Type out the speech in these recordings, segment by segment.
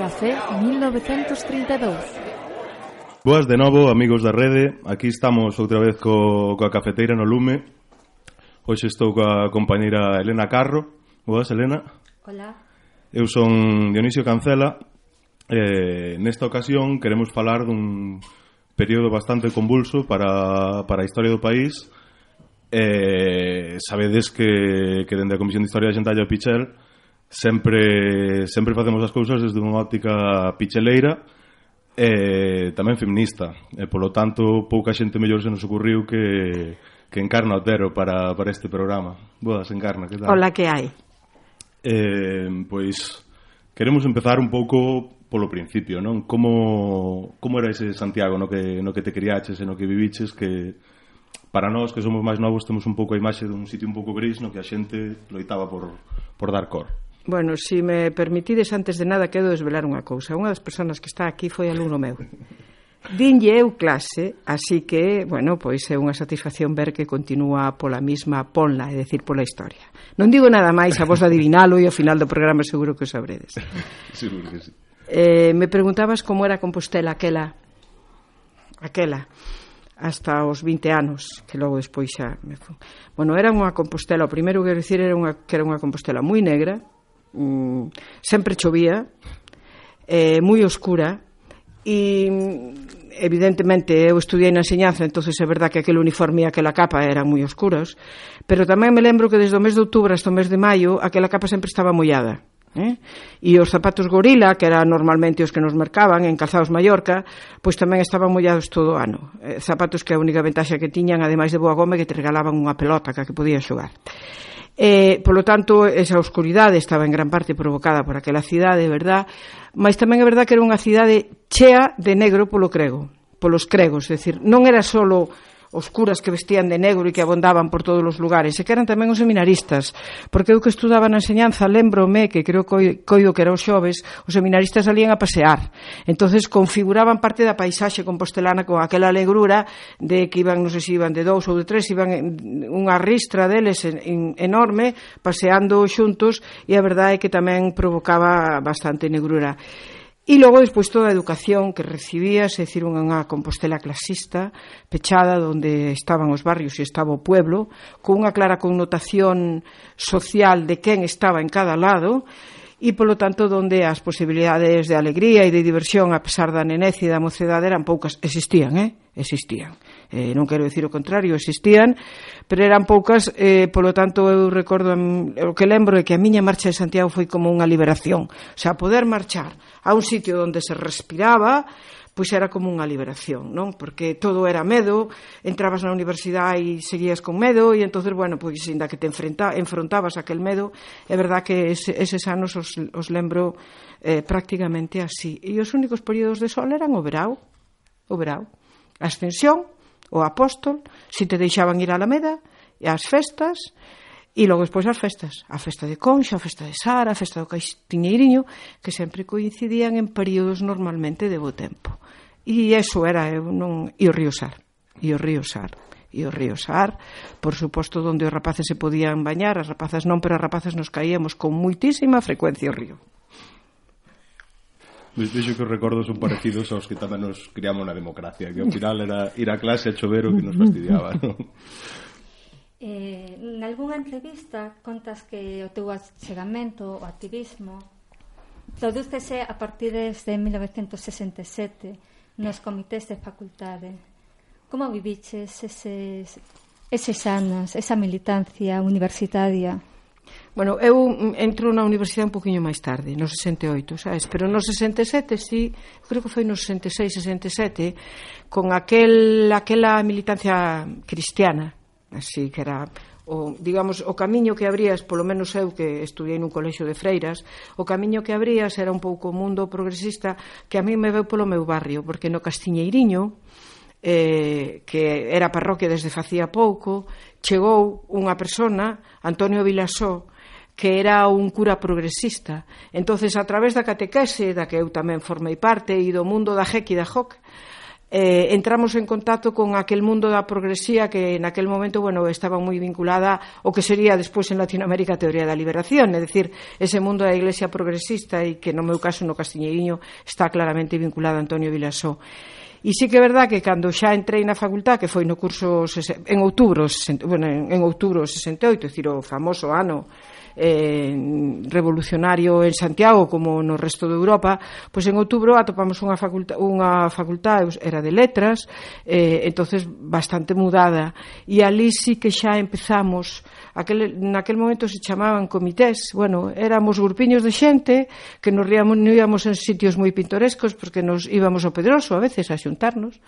Café 1932. Boas de novo, amigos da rede. Aquí estamos outra vez co, coa cafeteira no lume. Hoxe estou coa compañeira Elena Carro. Boas, Elena? Hola. Eu son Dionisio Cancela. Eh, Nesta ocasión queremos falar dun período bastante convulso para, para a historia do país. Eh, Sabedes que, que dende a Comisión de Historia de Xentalla Pichel sempre sempre facemos as cousas desde unha óptica picheleira e tamén feminista. E, polo tanto, pouca xente mellor se nos ocurriu que, que Encarna Otero para, para este programa. Boas, Encarna, que tal? Ola, que hai? Eh, pois, queremos empezar un pouco polo principio, non? Como, como era ese Santiago no que, no que te criaches e no que viviches que para nós que somos máis novos temos un pouco a imaxe dun sitio un pouco gris no que a xente loitaba por, por dar cor. Bueno, se si me permitides, antes de nada, quedo desvelar unha cousa. Unha das persoas que está aquí foi alumno meu. Dinlle eu clase, así que, bueno, pois é unha satisfacción ver que continúa pola mesma ponla, é dicir, pola historia. Non digo nada máis, a vos adivinalo e ao final do programa seguro que o sabredes. Seguro que sí. Eh, me preguntabas como era Compostela aquela aquela hasta os 20 anos, que logo despois xa me fun. Bueno, era unha Compostela, o primeiro que quero dicir era unha, que era unha Compostela moi negra, mm, sempre chovía, eh, moi oscura, e mm, evidentemente eu estudiei na enseñanza, entonces é verdad que aquel uniforme e aquela capa eran moi oscuros, pero tamén me lembro que desde o mes de outubro hasta o mes de maio aquela capa sempre estaba mollada. Eh? E os zapatos gorila, que eran normalmente os que nos mercaban en Calzados Mallorca, pois tamén estaban mollados todo o ano. Eh, zapatos que a única ventaxa que tiñan, ademais de boa goma, que te regalaban unha pelota que podías xogar. Eh, polo tanto, esa oscuridade estaba en gran parte provocada por aquela cidade, verdad? Mas tamén é verdad que era unha cidade chea de negro polo crego, polos cregos, é dicir, non era solo os curas que vestían de negro e que abondaban por todos os lugares, e que eran tamén os seminaristas, porque eu que estudaba na enseñanza, lembrome que creo que coido que era os xoves, os seminaristas salían a pasear, entonces configuraban parte da paisaxe compostelana con aquela alegrura de que iban, non sei se iban de dous ou de tres, iban en, unha ristra deles en, en, enorme, paseando xuntos, e a verdade é que tamén provocaba bastante negrura. E logo despois toda a educación que recibía, é dicir, unha Compostela clasista, pechada onde estaban os barrios e estaba o pueblo, con unha clara connotación social de quen estaba en cada lado, e polo tanto onde as posibilidades de alegría e de diversión a pesar da nenez e da mocedade eran poucas, existían, eh? Existían eh, non quero dicir o contrario, existían, pero eran poucas, eh, polo tanto eu recordo, o que lembro é que a miña marcha de Santiago foi como unha liberación, o sea, poder marchar a un sitio onde se respiraba, pois era como unha liberación, non? Porque todo era medo, entrabas na universidade e seguías con medo e entonces, bueno, pois ainda que te enfrenta, enfrontabas aquel medo, é verdad que ese, eses anos os, os lembro eh, prácticamente así. E os únicos períodos de sol eran o verao, o verao. A ascensión o apóstol, si te deixaban ir a Alameda, e ás festas, e logo despois as festas, a festa de Conxa, a festa de Sara, a festa do Caixinheiriño, que sempre coincidían en períodos normalmente de bo tempo. E eso era eu non e o río Sar, e o río Sar e o río Sar, por suposto onde os rapaces se podían bañar, as rapazas non, pero as rapazas nos caíamos con muitísima frecuencia ao río. Pois vexo que os recordos son parecidos aos que tamén nos criamos na democracia, que ao final era ir a clase a chover o que nos fastidiaba, non? Eh, nalgúnha entrevista contas que o teu achegamento, o activismo, prodúcese a partir de 1967 nos comités de facultade. Como viviches eses, eses anos, esa militancia universitaria? Bueno, eu entro na universidade un poquinho máis tarde, no 68, sabes? Pero no 67, sí, creo que foi no 66, 67, con aquel, aquela militancia cristiana, así que era o, digamos, o camiño que abrías, polo menos eu que estudiei nun colexio de freiras, o camiño que abrías era un pouco o mundo progresista que a mí me veu polo meu barrio, porque no Castiñeiriño, eh, que era parroquia desde facía pouco, chegou unha persona, Antonio Vilasó, que era un cura progresista. Entonces, a través da catequese, da que eu tamén formei parte, e do mundo da JEC e da JOC, eh, entramos en contacto con aquel mundo da progresía que en aquel momento bueno, estaba moi vinculada o que sería despois en Latinoamérica a teoría da liberación, é dicir, ese mundo da iglesia progresista e que no meu caso no Castiñeiriño está claramente vinculado a Antonio Vilasó. E sí que é verdad que cando xa entrei na facultad, que foi no curso en outubro, bueno, en outubro 68, é dicir, o famoso ano eh, revolucionario en Santiago como no resto de Europa, pois en outubro atopamos unha facultad, unha facultad era de letras, eh, entonces bastante mudada, e ali sí que xa empezamos aquel, naquel momento se chamaban comités, bueno, éramos grupiños de xente que nos ríamos, non íbamos en sitios moi pintorescos porque nos íbamos ao Pedroso a veces a xuntarnos,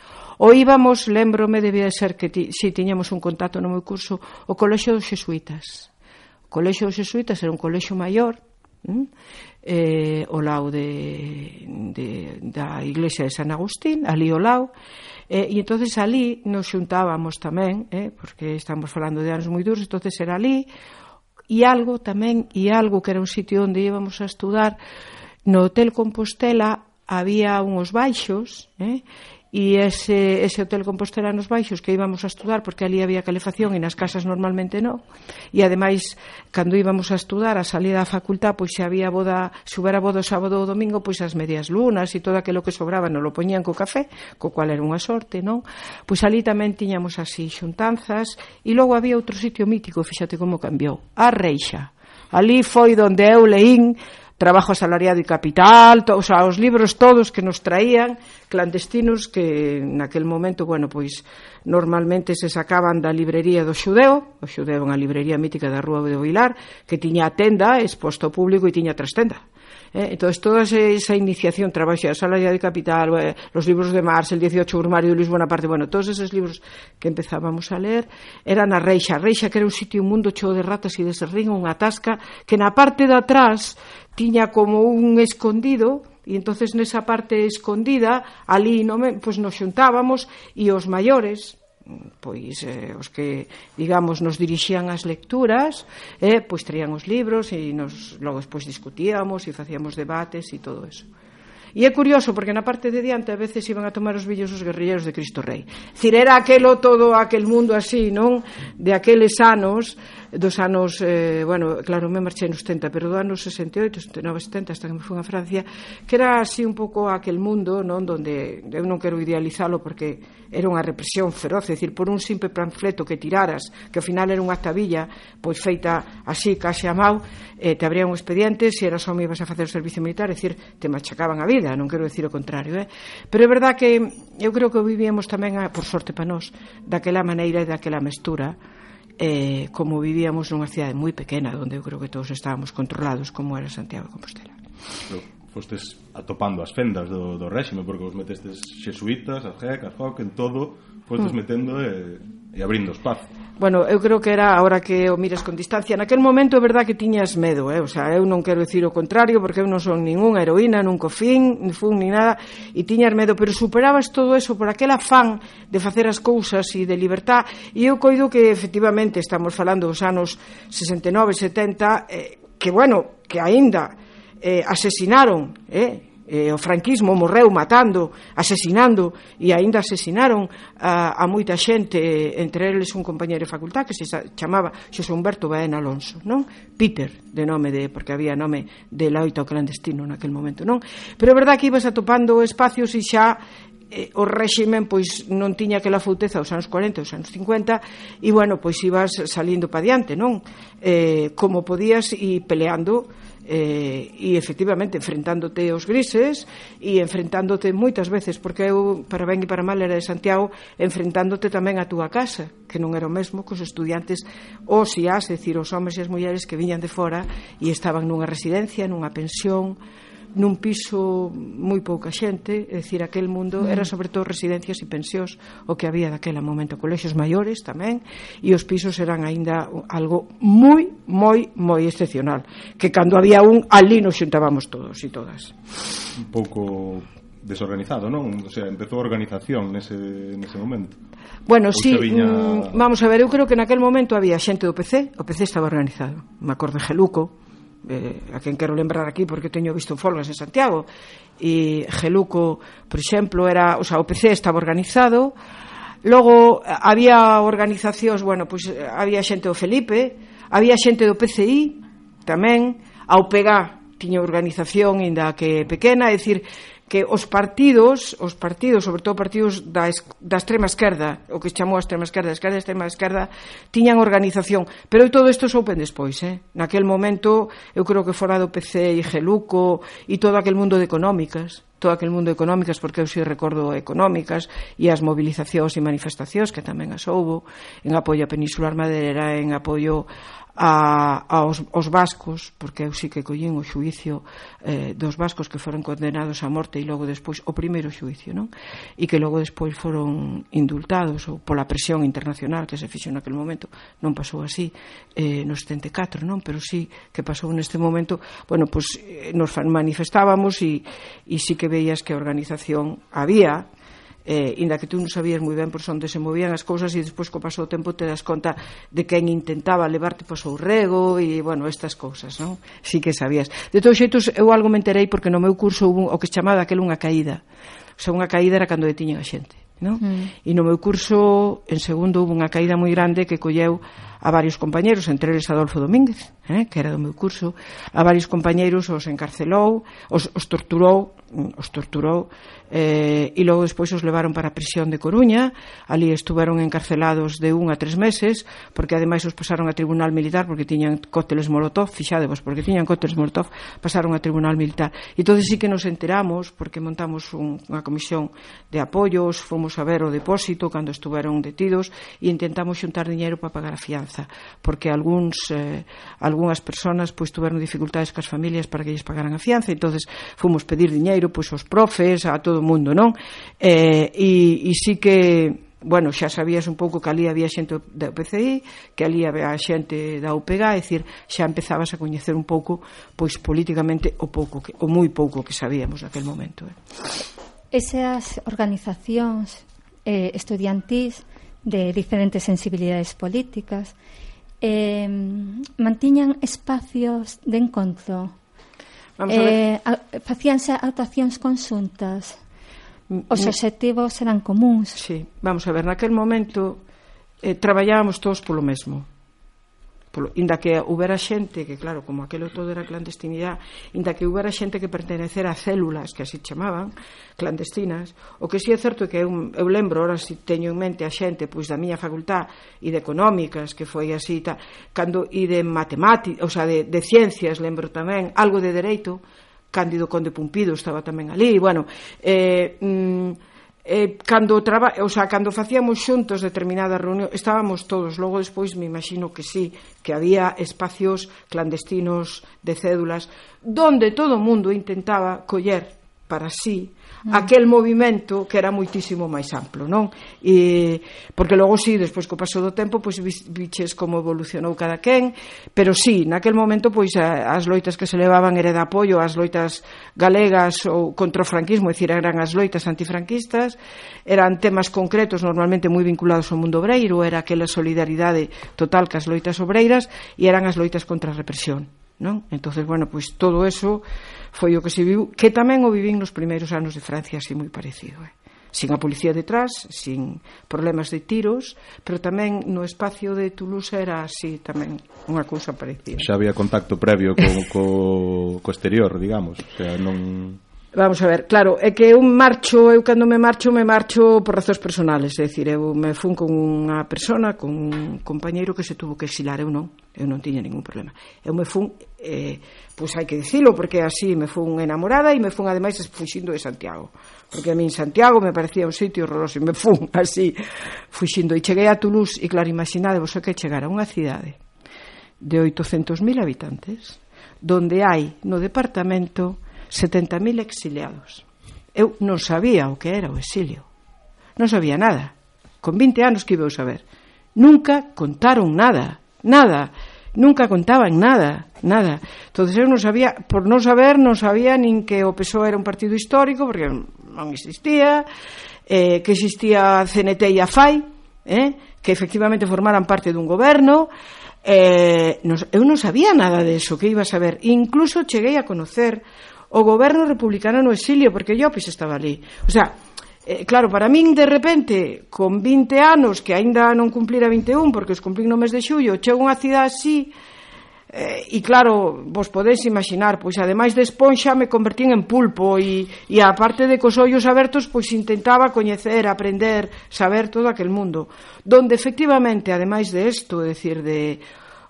ou íbamos, lembrome, debía ser que ti, si tiñamos un contacto no meu curso, o Colexo dos Xesuitas colexio dos xesuitas era un colexio maior, mm, eh, o lao de, de, da iglesia de San Agustín, ali o lao, eh, e entonces ali nos xuntábamos tamén, eh, porque estamos falando de anos moi duros, entonces era ali, e algo tamén, e algo que era un sitio onde íbamos a estudar, no Hotel Compostela había unhos baixos, eh, e ese, ese hotel Compostela nos Baixos que íbamos a estudar porque ali había calefacción e nas casas normalmente non. E ademais cando íbamos a estudar a salida da facultad pois se había boda se hubera boda o sábado ou domingo pois as medias lunas e todo aquilo que sobraba non lo poñían co café co cual era unha sorte non? Pois ali tamén tiñamos así xuntanzas e logo había outro sitio mítico fíxate como cambiou a Reixa. Ali foi donde eu leín Trabajo asalariado e capital, to, o sea, os libros todos que nos traían clandestinos que naquel momento, bueno, pois normalmente se sacaban da librería do Xudeo, o Xudeo é unha librería mítica da Rúa de Vilar, que tiña a tenda exposto ao público e tiña trastenda. Eh, entonces, toda esa iniciación, Trabajo a Sala de Capital, eh, los libros de Marx, el 18 Urmario de Luis Bonaparte, bueno, todos esos libros que empezábamos a ler, eran a Reixa. Reixa, que era un sitio, un mundo cheo de ratas e de serrín, unha tasca, que na parte de atrás tiña como un escondido, e entonces nesa parte escondida, ali no, pues nos xuntábamos, e os maiores, pois eh, os que digamos nos dirixían as lecturas, eh, pois traían os libros e nos logo despois discutíamos e facíamos debates e todo eso. E é curioso porque na parte de diante a veces iban a tomar os villos os guerrilleros de Cristo Rei. Cir era aquelo todo aquel mundo así, non? De aqueles anos dos anos, eh, bueno, claro, me marchei nos 70, pero do anos 68, 69, 70, hasta que me fui a Francia, que era así un pouco aquel mundo, non, donde eu non quero idealizalo porque era unha represión feroz, é dicir, por un simple panfleto que tiraras, que ao final era unha tabilla, pois feita así, case a mau, eh, te abrían un expediente, se eras home ibas a facer o servicio militar, é dicir, te machacaban a vida, non quero dicir o contrario, eh? Pero é verdad que eu creo que vivíamos tamén, a, por sorte para nós, daquela maneira e daquela mestura, eh, como vivíamos nunha cidade moi pequena onde eu creo que todos estábamos controlados como era Santiago de Compostela fostes atopando as fendas do, do réxime porque vos metestes xesuitas, a GEC, a HOC, en todo fostes mm. metendo e, e abrindo espazo bueno, eu creo que era ahora que o miras con distancia. Naquel momento é verdad que tiñas medo, eh? o sea, eu non quero dicir o contrario, porque eu non son ningunha heroína, nun fin, ni fun, ni nada, e tiñas medo, pero superabas todo eso por aquel afán de facer as cousas e de libertad, e eu coido que efectivamente estamos falando dos anos 69, 70, eh, que, bueno, que aínda eh, asesinaron, eh, eh, o franquismo morreu matando, asesinando e aínda asesinaron a, a moita xente, entre eles un compañeiro de facultad que se chamaba Xosé Humberto Baena Alonso, non? Peter, de nome de porque había nome de loito clandestino naquel momento, non? Pero é verdade que ibas atopando espacios e xa eh, o réximen pois non tiña aquela fouteza os anos 40, os anos 50 e bueno, pois ibas salindo pa diante, non? Eh, como podías e peleando eh, e efectivamente enfrentándote aos grises e enfrentándote moitas veces porque eu para ben e para mal era de Santiago enfrentándote tamén a túa casa que non era o mesmo que os estudiantes os e as, decir, os homes e as mulleres que viñan de fora e estaban nunha residencia, nunha pensión nun piso moi pouca xente, é dicir, aquel mundo mm. era sobre todo residencias e pensións o que había daquela momento, colexios maiores tamén, e os pisos eran aínda algo moi, moi, moi excepcional, que cando había un, ali nos xuntábamos todos e todas. Un pouco desorganizado, non? O sea, empezou a organización nese, nese momento. Bueno, si, sí, viña... Mm, vamos a ver, eu creo que naquel momento había xente do PC, o PC estaba organizado, me acordo de Geluco, eh, a quen quero lembrar aquí porque teño visto folgas en Santiago e Geluco, por exemplo, era, o sea, o PC estaba organizado logo había organizacións, bueno, pois pues, había xente do Felipe, había xente do PCI tamén, ao PEGA tiña organización inda que pequena, é dicir, que os partidos, os partidos, sobre todo partidos da, da extrema esquerda, o que chamou a extrema esquerda, a esquerda, a extrema esquerda, tiñan organización. Pero todo isto soupen despois, eh? Naquel momento, eu creo que fora do PC e Geluco e todo aquel mundo de económicas, todo aquel mundo de económicas, porque eu si recordo económicas e as movilizacións e manifestacións que tamén as houbo en apoio a Península Madeira, en apoio a, aos, aos vascos, porque eu sí que collín o xuicio eh, dos vascos que foron condenados a morte e logo despois o primeiro xuicio, non? E que logo despois foron indultados ou pola presión internacional que se fixo naquele momento, non pasou así eh, no 74, non? Pero sí que pasou neste momento, bueno, pois pues, eh, nos manifestábamos e, e sí que veías que a organización había, eh, inda que tú non sabías moi ben por onde se movían as cousas e despois co paso do tempo te das conta de quen intentaba levarte para o rego e, bueno, estas cousas, non? Si que sabías. De todos xeitos, eu algo me enterei porque no meu curso hubo o que chamaba aquel unha caída. O sea, unha caída era cando detiñen a xente, non? Mm. E no meu curso, en segundo, hubo unha caída moi grande que colleu a varios compañeiros, entre eles Adolfo Domínguez, eh, que era do meu curso, a varios compañeiros os encarcelou, os, os torturou, mm, os torturou, eh, e logo despois os levaron para a prisión de Coruña, ali estuveron encarcelados de un a tres meses, porque ademais os pasaron a tribunal militar porque tiñan cócteles molotov, fixadevos, porque tiñan cócteles molotov, pasaron a tribunal militar. E entón sí que nos enteramos, porque montamos un, unha comisión de apoios, fomos a ver o depósito cando estuveron detidos e intentamos xuntar diñeiro para pagar a fianza porque algúns eh, algunhas persoas pois tiveron dificultades cas familias para que lles pagaran a fianza, entonces fomos pedir diñeiro pois aos profes, a todo o mundo, non? Eh, e, e sí que bueno, xa sabías un pouco que ali había xente da UPCI, que ali había xente da UPG, é dicir, xa empezabas a coñecer un pouco, pois políticamente o pouco que, o moi pouco que sabíamos naquel momento. Eh. Esas organizacións eh, estudiantís de diferentes sensibilidades políticas, eh, mantiñan espacios de encontro. Vamos eh, a ver. facíanse actuacións consuntas. Os mm, mm. obxectivos eran comuns. Sí, vamos a ver, naquel momento eh, traballábamos todos polo mesmo. Polo, inda que houbera xente que, claro, como aquelo todo era clandestinidade, inda que houbera xente que pertenecera a células, que así chamaban, clandestinas, o que si sí é certo é que eu, eu lembro, ora si teño en mente a xente pois da miña facultá e de económicas, que foi así, ta, cando, e de matemáticas, o sea, de, de ciencias, lembro tamén, algo de dereito, Cándido Conde Pumpido estaba tamén ali, bueno, eh, mm, eh, cando traba, o sea, cando facíamos xuntos determinada reunión, estábamos todos, logo despois me imagino que sí, que había espacios clandestinos de cédulas, donde todo o mundo intentaba coller para sí Mm. aquel movimento que era moitísimo máis amplo, non? E, porque logo sí, despois co paso do tempo, pois viches como evolucionou cada quen, pero sí, naquel momento pois as loitas que se levaban era de apoio ás loitas galegas ou contra o franquismo, é dicir, eran as loitas antifranquistas, eran temas concretos normalmente moi vinculados ao mundo obreiro, era aquela solidaridade total que as loitas obreiras e eran as loitas contra a represión, non? Entonces, bueno, pois todo eso foi o que se viu, que tamén o vivín nos primeiros anos de Francia así moi parecido. Eh? Sin a policía detrás, sin problemas de tiros, pero tamén no espacio de Toulouse era así tamén unha cousa parecida. Xa había contacto previo co, co, co exterior, digamos, o sea, non... Vamos a ver, claro, é que eu marcho, eu cando me marcho, me marcho por razóns personales, é dicir, eu me fun con unha persona, con un compañeiro que se tuvo que exilar, eu non, eu non tiña ningún problema. Eu me fun, eh, pois hai que dicilo, porque así me fun enamorada e me fun ademais fuxindo de Santiago, porque a min Santiago me parecía un sitio horroroso e me fun así fuxindo. E cheguei a Toulouse e claro, imaginade vos que chegar a unha cidade de 800.000 habitantes, donde hai no departamento 70.000 exiliados. Eu non sabía o que era o exilio. Non sabía nada. Con 20 anos que ibeu saber. Nunca contaron nada, nada. Nunca contaban nada, nada. Entonces eu non sabía, por non saber, non sabía nin que o PSOE era un partido histórico, porque non existía, eh, que existía a CNT e a FAI, eh, que efectivamente formaran parte dun goberno, eh, nos, eu non sabía nada de eso que iba a saber. Incluso cheguei a conocer o goberno republicano no exilio, porque Llopis estaba ali. O sea, eh, claro, para min, de repente, con 20 anos, que aínda non cumplira 21, porque os cumplín no mes de xullo, chego a unha cidade así, Eh, e claro, vos podedes imaginar, pois ademais de esponxa me convertín en pulpo e, e a parte de cos ollos abertos pois intentaba coñecer, aprender, saber todo aquel mundo, donde efectivamente, ademais de isto, é dicir, de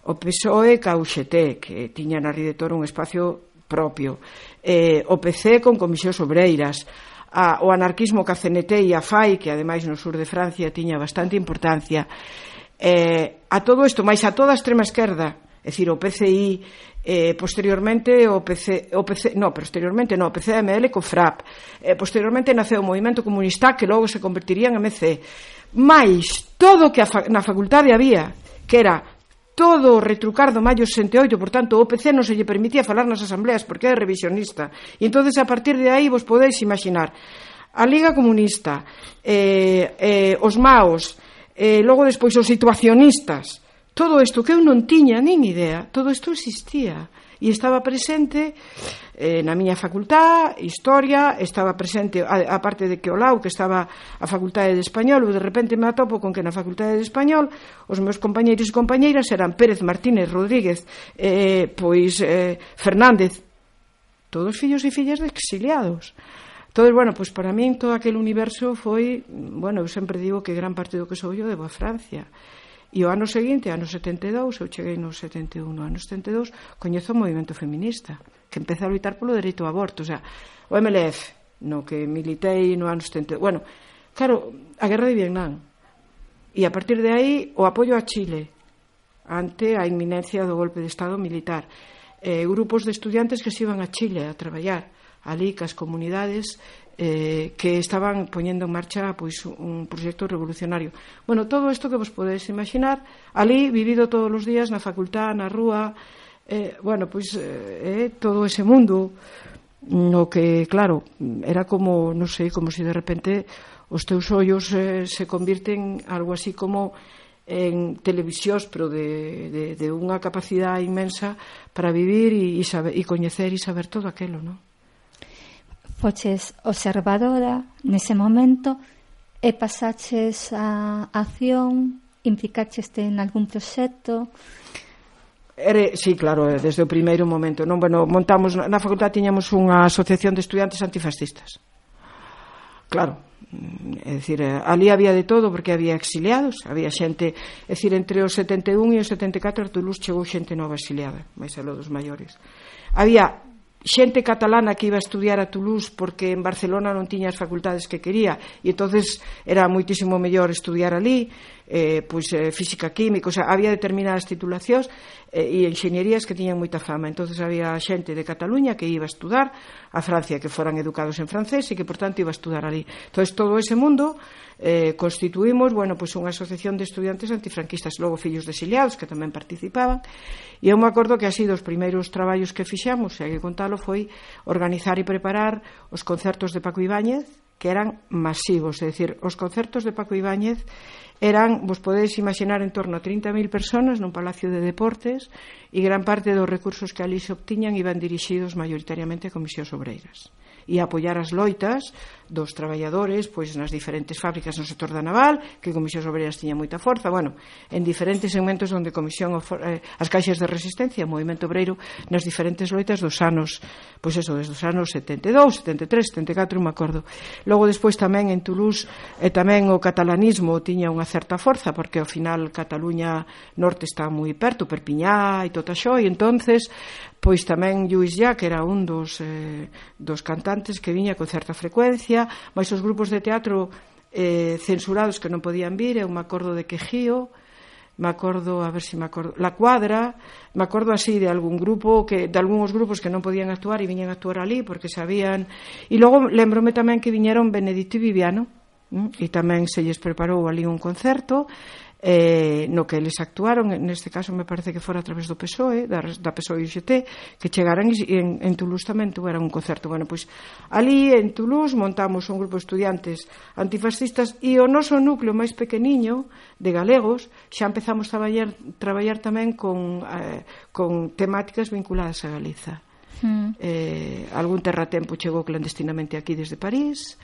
o PSOE cauxeté, que tiña na Ridetor un espacio propio eh, o PC con comisións obreiras, a, o anarquismo que a CNT e a FAI, que ademais no sur de Francia tiña bastante importancia, eh, a todo isto, máis a toda a extrema esquerda, é dicir, o PCI, eh, posteriormente o PC, o PC, no, posteriormente no, o PCML co FRAP, eh, posteriormente naceu o Movimento Comunista que logo se convertiría en MC, máis todo que a, na facultade había, que era todo o retrucar do maio 68, por tanto, o PC non se lle permitía falar nas asambleas porque é revisionista. E entonces a partir de aí vos podeis imaginar a Liga Comunista, eh, eh, os maos, eh, logo despois os situacionistas, todo isto que eu non tiña nin idea, todo isto existía e estaba presente eh, na miña facultá, historia, estaba presente, a, a parte de que o lau, que estaba a facultade de español, de repente me atopo con que na facultade de español os meus compañeiros e compañeiras eran Pérez Martínez Rodríguez, eh, pois eh, Fernández, todos fillos e fillas de exiliados. Entón, bueno, pois para min todo aquel universo foi, bueno, eu sempre digo que gran parte do que sou eu debo a Francia. E o ano seguinte, ano 72, eu cheguei no 71, no ano 72, coñezo o movimento feminista, que empeza a loitar polo dereito ao aborto, o sea, o MLF, no que militei no ano 72. Bueno, claro, a guerra de Vietnam, e a partir de aí o apoio a Chile ante a inminencia do golpe de Estado militar. Eh, grupos de estudiantes que se iban a Chile a traballar, ali cas comunidades eh, que estaban poñendo en marcha pois un proxecto revolucionario. Bueno, todo isto que vos podedes imaginar, ali vivido todos os días na facultad, na rúa, eh, bueno, pois eh, eh, todo ese mundo no que, claro, era como, non sei, como se si de repente os teus ollos eh, se convirten algo así como en televisións, pero de, de, de unha capacidade inmensa para vivir e, e, saber, e coñecer e saber todo aquelo, non? foches observadora nese momento e pasaches a acción, implicaxeste en algún proxecto? Ere, sí, claro, eh, desde o primeiro momento. Non, bueno, montamos na facultade tiñamos unha asociación de estudiantes antifascistas. Claro, mm, é dicir, eh, ali había de todo porque había exiliados, había xente, é dicir, entre os 71 e os 74 a Toulouse chegou xente nova exiliada, máis aló dos maiores. Había xente catalana que iba a estudiar a Toulouse porque en Barcelona non tiña as facultades que quería e entonces era moitísimo mellor estudiar ali eh, pois, eh, física química, o sea, había determinadas titulacións eh, e enxeñerías que tiñan moita fama. Entonces había xente de Cataluña que iba a estudar a Francia, que foran educados en francés e que por tanto iba a estudar ali entonces todo ese mundo eh, constituímos bueno, pois unha asociación de estudiantes antifranquistas, logo fillos de exiliados que tamén participaban, e eu me acordo que así dos primeiros traballos que fixamos, e hai que contalo, foi organizar e preparar os concertos de Paco Ibáñez, que eran masivos, é dicir, os concertos de Paco Ibáñez eran, vos podedes imaginar, en torno a 30.000 personas nun palacio de deportes e gran parte dos recursos que ali se obtiñan iban dirixidos maioritariamente a comisións obreiras. E a apoiar as loitas dos traballadores pois nas diferentes fábricas no sector da naval que Comisións Obreras tiña moita forza bueno, en diferentes segmentos onde Comisión eh, as caixas de resistencia o movimento obreiro nas diferentes loitas dos anos pois eso, desde os anos 72 73, 74, me acordo. Logo despois tamén en Toulouse e tamén o catalanismo tiña unha certa forza porque ao final Cataluña Norte está moi perto, Perpiñá e todo xo e entonces pois tamén Lluís Ya que era un dos, eh, dos cantantes que viña con certa frecuencia pandemia, mais os grupos de teatro eh, censurados que non podían vir, eu me acordo de Quejío, me acordo, a ver se si me acordo, La Cuadra, me acordo así de algún grupo, que de algúns grupos que non podían actuar e viñan a actuar ali porque sabían. E logo lembrome tamén que viñeron Benedito e Viviano, mm, e tamén se lles preparou ali un concerto eh, no que eles actuaron, neste caso me parece que fora a través do PSOE, da, da PSOE UGT, que chegaran e en, en Toulouse tamén tuveran un concerto. Bueno, pois ali en Toulouse montamos un grupo de estudiantes antifascistas e o noso núcleo máis pequeniño de galegos xa empezamos a traballar, traballar tamén con, eh, con temáticas vinculadas a Galiza. Mm. Eh, algún terratempo chegou clandestinamente aquí desde París,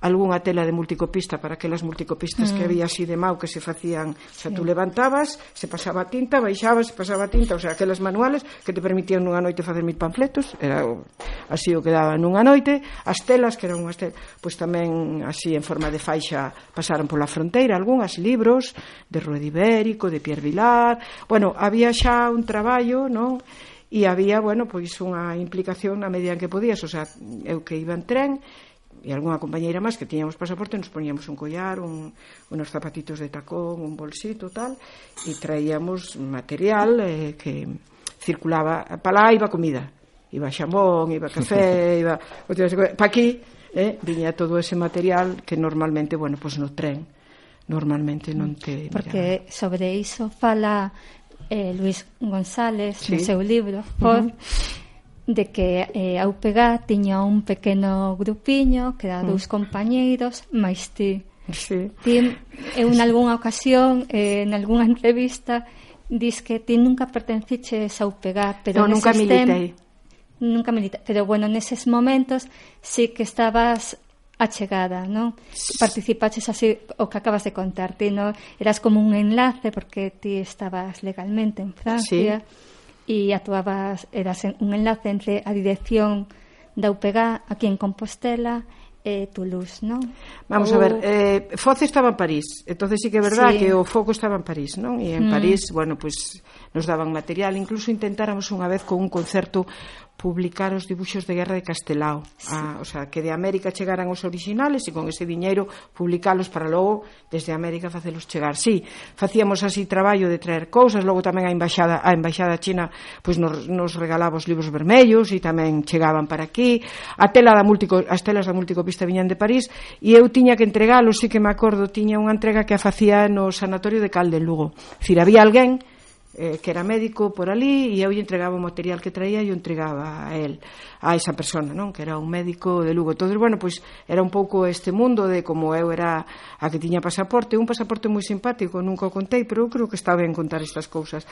algunha tela de multicopista para aquelas multicopistas mm. que había así de mau que se facían, o sea, sí. tú levantabas, se pasaba a tinta, baixabas, se pasaba a tinta, o sea, aquelas manuales que te permitían nunha noite facer mil panfletos, era o, así o que daba nunha noite, as telas que eran unhas telas, pois tamén así en forma de faixa pasaron pola fronteira algunhas libros de Ruedi Ibérico, de Pierre Vilar, bueno, había xa un traballo, non? e había, bueno, pois unha implicación na medida en que podías, o sea, eu que iba en tren, e algunha compañeira máis que tiñamos pasaporte nos poníamos un collar, un, unos zapatitos de tacón, un bolsito tal e traíamos material eh, que circulaba para lá iba comida. Iba xamón, iba café, iba para aquí eh, viña todo ese material que normalmente, bueno, pois pues no tren normalmente non te Porque sobre iso fala eh, Luis González sí. no seu libro, por, uh -huh de que eh, a UPG tiña un pequeno grupiño que era dous mm. compañeiros máis ti. Sí. Ti en algunha ocasión, eh, en algunha entrevista, dis que ti nunca pertenciches a UPG, pero no, nunca militei. Tem, nunca militei, pero bueno, neses momentos sí que estabas achegada, non? Participaches así o que acabas de contar, ti, non? Eras como un enlace porque ti estabas legalmente en Francia. Sí e actuabas, eras un enlace entre a dirección da UPG aquí en Compostela e Toulouse, non? Vamos a ver, eh, Foz estaba en París, entonces sí que é verdad sí. que o foco estaba en París, non? E en mm. París, bueno, pois pues, nos daban material, incluso intentáramos unha vez con un concerto publicar os dibuxos de guerra de Castelao, sí. a, o sea, que de América chegaran os originales e con ese diñeiro publicalos para logo desde América facelos chegar. Sí, facíamos así traballo de traer cousas, logo tamén a embaixada a embaixada china pois nos, nos regalaba os libros vermellos e tamén chegaban para aquí. A tela da multico, as telas da multicopista viñan de París e eu tiña que entregalos, sí que me acordo, tiña unha entrega que a facía no sanatorio de Cal de Lugo. Cir, había alguén eh, que era médico por ali e eu lle entregaba o material que traía e o entregaba a él, a esa persona, non? Que era un médico de Lugo. Todo, bueno, pois era un pouco este mundo de como eu era a que tiña pasaporte, un pasaporte moi simpático, nunca o contei, pero eu creo que está ben contar estas cousas,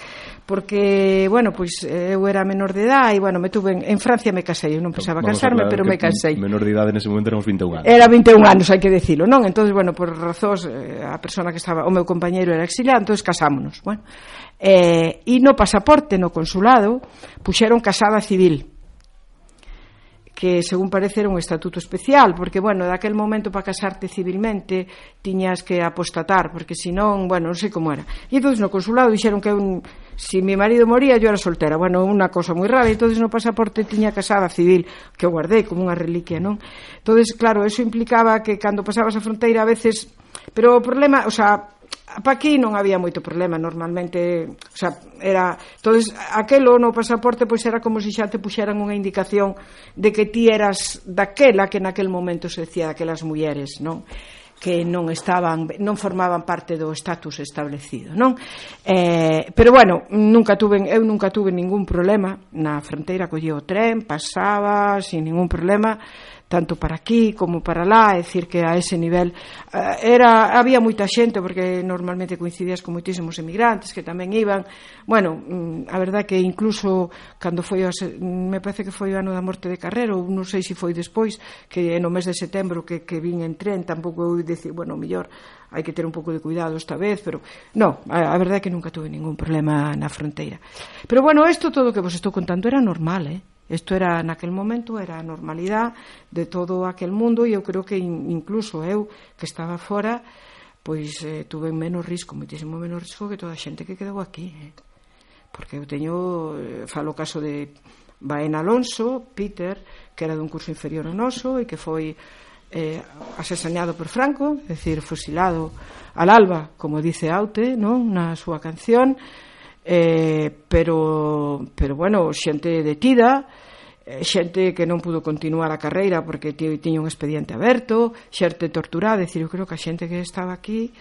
porque bueno, pois eu era menor de edad e bueno, me tuve en, en Francia me casei, eu non pensaba Vamos casarme, pero me casei. Menor de idade nese momento éramos 21 anos. Era 21 anos, hai que decirlo, non? Entonces, bueno, por razóns eh, a persona que estaba, o meu compañeiro era exiliado, entonces casámonos, bueno eh, e no pasaporte no consulado puxeron casada civil que según parece era un estatuto especial, porque bueno, daquel momento para casarte civilmente tiñas que apostatar, porque senón, bueno, non sei como era. E entón no consulado dixeron que un si mi marido moría yo era soltera. Bueno, unha cosa moi rara, e entonces no pasaporte tiña casada civil, que guardei como unha reliquia, non? Entonces, claro, eso implicaba que cando pasabas a fronteira a veces Pero o problema, o sea, pa aquí non había moito problema normalmente, o sea, era entonces aquelo no pasaporte pois era como se xa te puxeran unha indicación de que ti eras daquela que naquel momento se decía daquelas mulleres, non? que non estaban non formaban parte do estatus establecido, non? Eh, pero bueno, nunca tuve eu nunca tuve ningún problema na fronteira, collía o tren, pasaba sin ningún problema tanto para aquí como para lá, é dicir que a ese nivel eh, era había moita xente porque normalmente coincidías con moitísimos emigrantes que tamén iban. Bueno, mm, a verdade que incluso cando foi me parece que foi o ano da morte de Carrero, non sei se foi despois, que no mes de setembro que que vin en tren, tampouco eu dicir, bueno, mellor hai que ter un pouco de cuidado esta vez, pero no, a, a verdade é que nunca tuve ningún problema na fronteira. Pero bueno, isto todo que vos estou contando era normal, eh? Isto era naquel momento era a normalidade de todo aquel mundo e eu creo que incluso eu que estaba fora pois eh, tuve menos risco, muitísimo menos risco que toda a xente que quedou aquí, eh? Porque eu teño eh, falo o caso de Baena Alonso, Peter, que era dun curso inferior ao noso e que foi eh, asesinado por Franco, é dicir, fusilado al alba, como dice Aute, non, na súa canción, eh, pero, pero bueno, xente detida, eh, xente que non pudo continuar a carreira porque tiña un expediente aberto, xente torturada, decir, eu creo que a xente que estaba aquí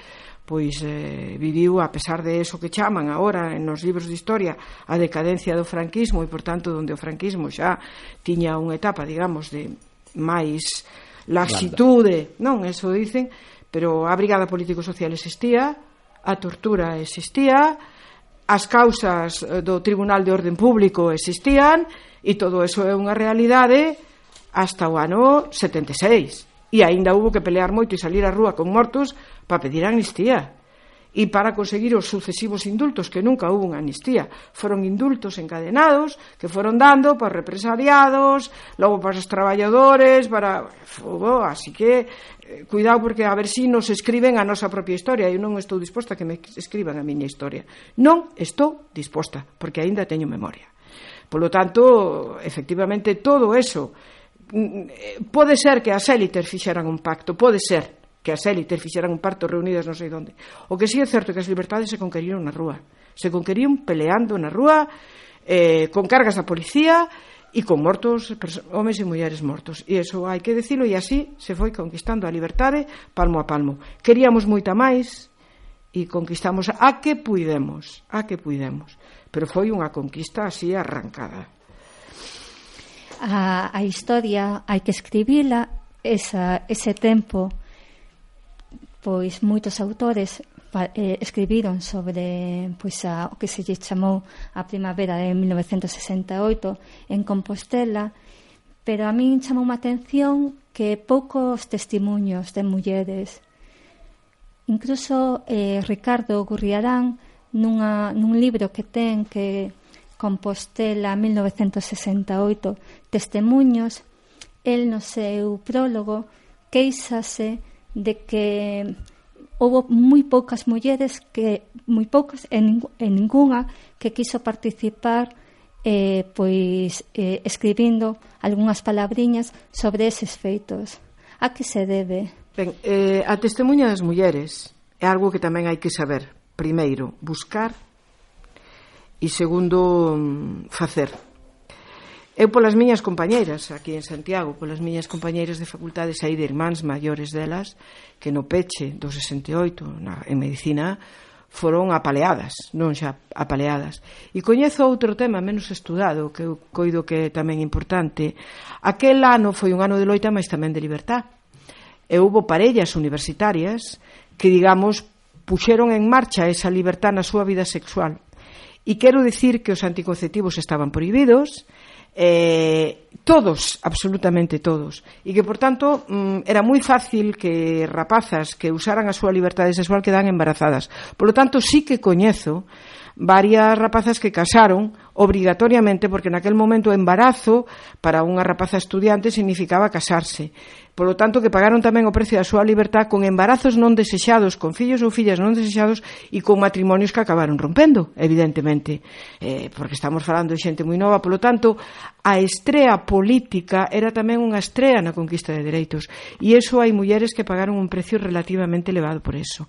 pois eh, viviu, a pesar de eso que chaman agora nos libros de historia, a decadencia do franquismo e, por tanto, onde o franquismo xa tiña unha etapa, digamos, de máis laxitude, non, eso dicen, pero a brigada político-social existía, a tortura existía, as causas eh, do Tribunal de Orden Público existían e todo eso é unha realidade hasta o ano 76 e aínda hubo que pelear moito e salir á rúa con mortos para pedir amnistía e para conseguir os sucesivos indultos, que nunca houve unha amnistía. Foron indultos encadenados que foron dando para represariados, logo para os traballadores, para... Fogo, así que eh, cuidado porque a ver si nos escriben a nosa propia historia. Eu non estou disposta que me escriban a miña historia. Non estou disposta, porque aínda teño memoria. Polo tanto, efectivamente, todo eso mm, eh, pode ser que as élites fixeran un pacto, pode ser, que as élites fixeran un parto reunidas non sei onde. O que sí é certo é que as libertades se conqueriron na rúa. Se conqueriron peleando na rúa, eh, con cargas da policía e con mortos, homes e mulleres mortos. E iso hai que decilo, e así se foi conquistando a libertade palmo a palmo. Queríamos moita máis e conquistamos a que puidemos, a que puidemos. Pero foi unha conquista así arrancada. A, a historia hai que escribila esa, ese tempo pois moitos autores eh, escribiron sobre pois a, o que se lle chamou a primavera de 1968 en Compostela, pero a min chamou má atención que poucos testimuños de mulleres. Incluso eh, Ricardo Gurriarán nunha, nun libro que ten que Compostela 1968 Testemunhos, el no seu prólogo queixase de que houve moi poucas mulleres que moi poucas e, ning, e ningunha que quiso participar eh, pois eh, escribindo algunhas palabriñas sobre eses feitos. A que se debe? Ben, eh, a testemunha das mulleres é algo que tamén hai que saber. Primeiro, buscar e segundo, mm, facer Eu polas miñas compañeiras aquí en Santiago, polas miñas compañeiras de facultades aí de irmáns maiores delas que no peche do 68 na, en medicina foron apaleadas, non xa apaleadas. E coñezo outro tema menos estudado que eu coido que é tamén importante. Aquel ano foi un ano de loita, mas tamén de libertad. E houve parellas universitarias que, digamos, puxeron en marcha esa libertad na súa vida sexual. E quero dicir que os anticonceptivos estaban prohibidos, eh, todos, absolutamente todos, e que, por tanto, mm, era moi fácil que rapazas que usaran a súa liberdade sexual quedan embarazadas. Por lo tanto, sí que coñezo varias rapazas que casaron obrigatoriamente porque naquel momento o embarazo para unha rapaza estudiante significaba casarse. Por lo tanto, que pagaron tamén o precio da súa libertad con embarazos non desexados, con fillos ou fillas non desexados e con matrimonios que acabaron rompendo, evidentemente, eh, porque estamos falando de xente moi nova. Por lo tanto, a estrea política era tamén unha estrea na conquista de dereitos e iso hai mulleres que pagaron un precio relativamente elevado por eso.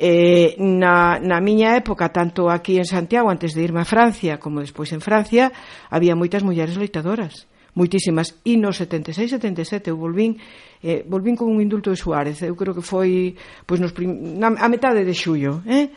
Eh, na, na miña época, tanto aquí en Santiago, antes de irme a Francia, como despois en Francia, había moitas mulleres loitadoras moitísimas, e no 76, 77 eu volvín, eh, volvín con un indulto de Suárez, eu creo que foi pois nos prim... na, a metade de xullo eh?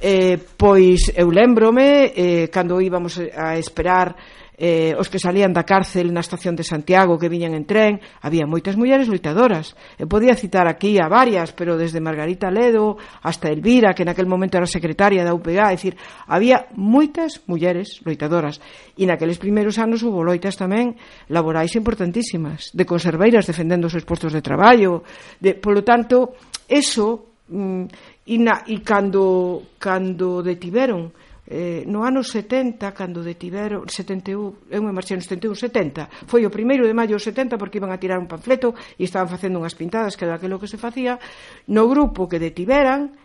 Eh, pois eu lembrome eh, cando íbamos a esperar eh, os que salían da cárcel na estación de Santiago que viñan en tren, había moitas mulleres loitadoras. Eu podía citar aquí a varias, pero desde Margarita Ledo hasta Elvira, que naquel momento era secretaria da UPA, é dicir, había moitas mulleres loitadoras. E naqueles primeiros anos hubo loitas tamén laborais importantísimas, de conserveiras defendendo os seus postos de traballo, de, polo tanto, eso mm, e, na, e cando, cando detiveron eh, no ano 70, cando detiveron, 71, eu me marchei no 71, 70, foi o primeiro de maio 70 porque iban a tirar un panfleto e estaban facendo unhas pintadas que era aquilo que se facía, no grupo que detiveran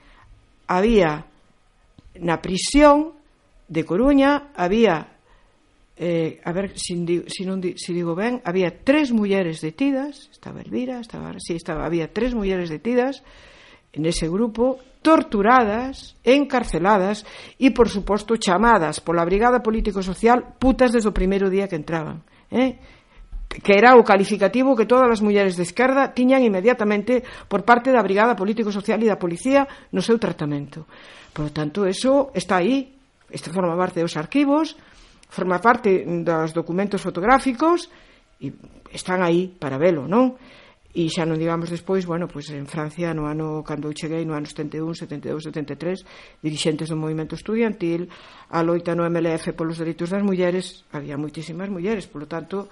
había na prisión de Coruña había eh, a ver se si, si non si digo ben, había tres mulleres detidas, estaba Elvira, estaba, sí, estaba, había tres mulleres detidas en ese grupo torturadas, encarceladas e, por suposto, chamadas pola Brigada Político-Social putas desde o primeiro día que entraban. Eh? que era o calificativo que todas as mulleres de esquerda tiñan inmediatamente por parte da Brigada Político-Social e da Policía no seu tratamento. Por lo tanto, eso está aí, esta forma parte dos arquivos, forma parte dos documentos fotográficos, e están aí para velo, non? E xa non digamos despois, bueno, pois en Francia no ano cando eu cheguei no ano 71, 72, 73, dirixentes do movimento estudiantil, a loita no MLF polos delitos das mulleres, había moitísimas mulleres, polo tanto,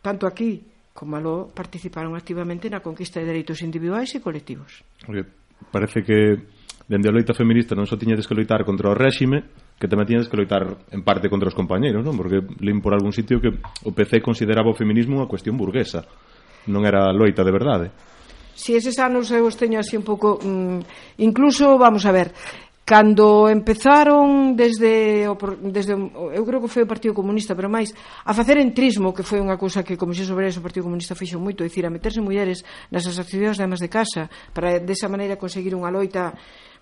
tanto aquí como aló participaron activamente na conquista de dereitos individuais e colectivos. Porque parece que dende a loita feminista non só tiñedes que loitar contra o réxime, que tamén tiñedes que loitar en parte contra os compañeros, non? Porque lim por algún sitio que o PC consideraba o feminismo unha cuestión burguesa non era loita de verdade. Si eses anos eu os teño así un pouco mm, incluso vamos a ver cando empezaron desde o, desde eu creo que foi o Partido Comunista, pero máis a facer entrismo, que foi unha cousa que como se sobre o Partido Comunista fixo moito, dicir, a meterse mulleres nas asociacións de amas de casa para desa maneira conseguir unha loita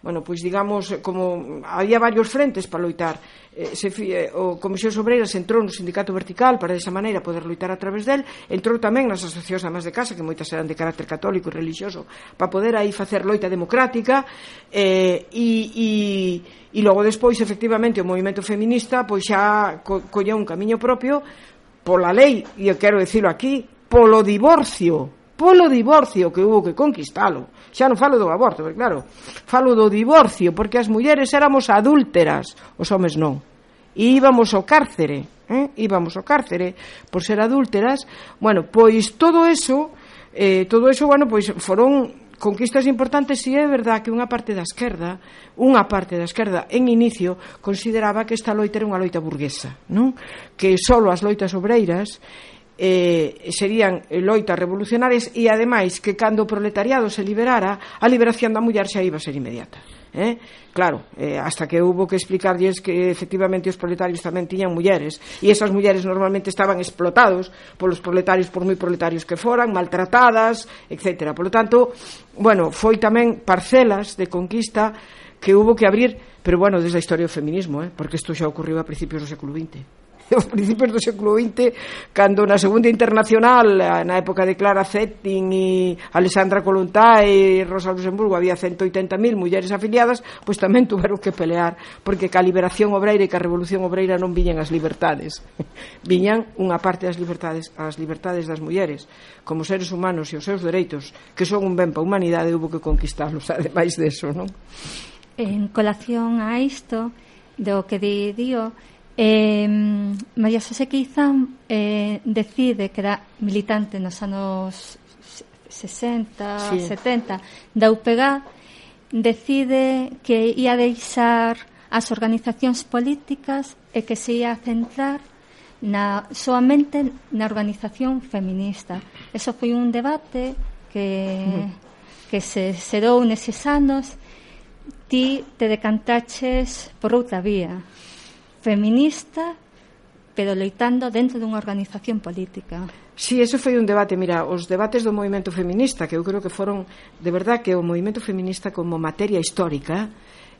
bueno, pois digamos, eh, como había varios frentes para loitar, eh, se, eh, o Comisión Obreiras entrou no sindicato vertical para desa maneira poder loitar a través del, entrou tamén nas asociacións amas de casa, que moitas eran de carácter católico e religioso, para poder aí facer loita democrática, eh, e, e, e logo despois, efectivamente, o movimento feminista pois xa co, colleu un camiño propio pola lei, e eu quero decirlo aquí, polo divorcio, polo divorcio que houve que conquistalo xa non falo do aborto, porque claro falo do divorcio, porque as mulleres éramos adúlteras, os homes non e íbamos ao cárcere eh? íbamos ao cárcere por ser adúlteras bueno, pois todo eso eh, todo eso, bueno, pois foron conquistas importantes e é verdad que unha parte da esquerda, unha parte da esquerda en inicio consideraba que esta loita era unha loita burguesa, non? Que só as loitas obreiras eh, serían eh, loitas revolucionarias e ademais que cando o proletariado se liberara a liberación da muller xa iba a ser inmediata eh? claro, eh, hasta que hubo que explicarlles que efectivamente os proletarios tamén tiñan mulleres e esas mulleres normalmente estaban explotados polos proletarios por moi proletarios que foran maltratadas, etc. Por lo tanto, bueno, foi tamén parcelas de conquista que hubo que abrir pero bueno, desde a historia do feminismo, eh? porque isto xa ocorreu a principios do século XX os principios do século XX cando na segunda internacional na época de Clara Zetkin e Alessandra Colontá e Rosa Luxemburgo había 180.000 mulleres afiliadas pois tamén tuveron que pelear porque ca liberación obreira e ca revolución obreira non viñan as libertades viñan unha parte das libertades as libertades das mulleres como seres humanos e os seus dereitos que son un ben pa humanidade houve que conquistalos ademais deso non? En colación a isto do que di Dio Eh, María Xosé Quizán eh, decide que era militante nos anos 60, sí. 70 da UPG decide que ia deixar as organizacións políticas e que se ia centrar na, soamente na organización feminista. Eso foi un debate que, que se xerou neses anos ti te decantaches por outra vía feminista pero loitando dentro dunha organización política. Sí, eso foi un debate, mira, os debates do movimento feminista, que eu creo que foron, de verdad, que o movimento feminista como materia histórica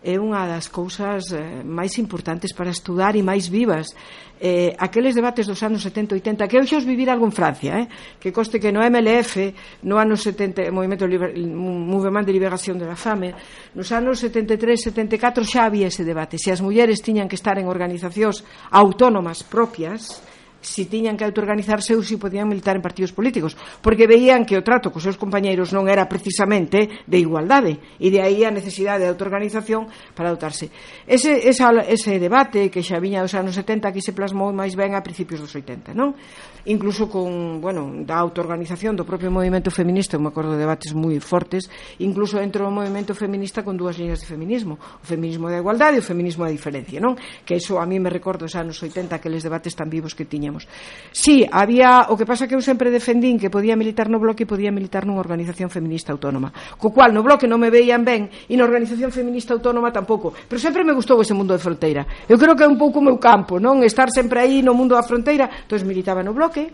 é unha das cousas eh, máis importantes para estudar e máis vivas. Eh, aqueles debates dos anos 70 80, que eu xa os vivir algo en Francia, eh? que coste que no MLF, no ano 70, Movimento Movement de Liberación de la Fame, nos anos 73, 74 xa había ese debate. Se as mulleres tiñan que estar en organizacións autónomas propias, si tiñan que autoorganizarse ou si podían militar en partidos políticos, porque veían que o trato cos seus compañeiros non era precisamente de igualdade, e de aí a necesidade de autoorganización para dotarse. Ese, esa, ese debate que xa viña dos anos 70 que se plasmou máis ben a principios dos 80, non? Incluso con, bueno, da autoorganización do propio movimento feminista, me acordo de debates moi fortes, incluso dentro do movimento feminista con dúas líneas de feminismo, o feminismo da igualdade e o feminismo da diferencia, non? Que iso a mí me recordo os anos 80 aqueles debates tan vivos que tiña tiñamos. Sí, había, o que pasa que eu sempre defendín que podía militar no bloque e podía militar nunha organización feminista autónoma, co cual no bloque non me veían ben e na organización feminista autónoma tampouco, pero sempre me gustou ese mundo de fronteira. Eu creo que é un pouco o meu campo, non? Estar sempre aí no mundo da fronteira, entón militaba no bloque,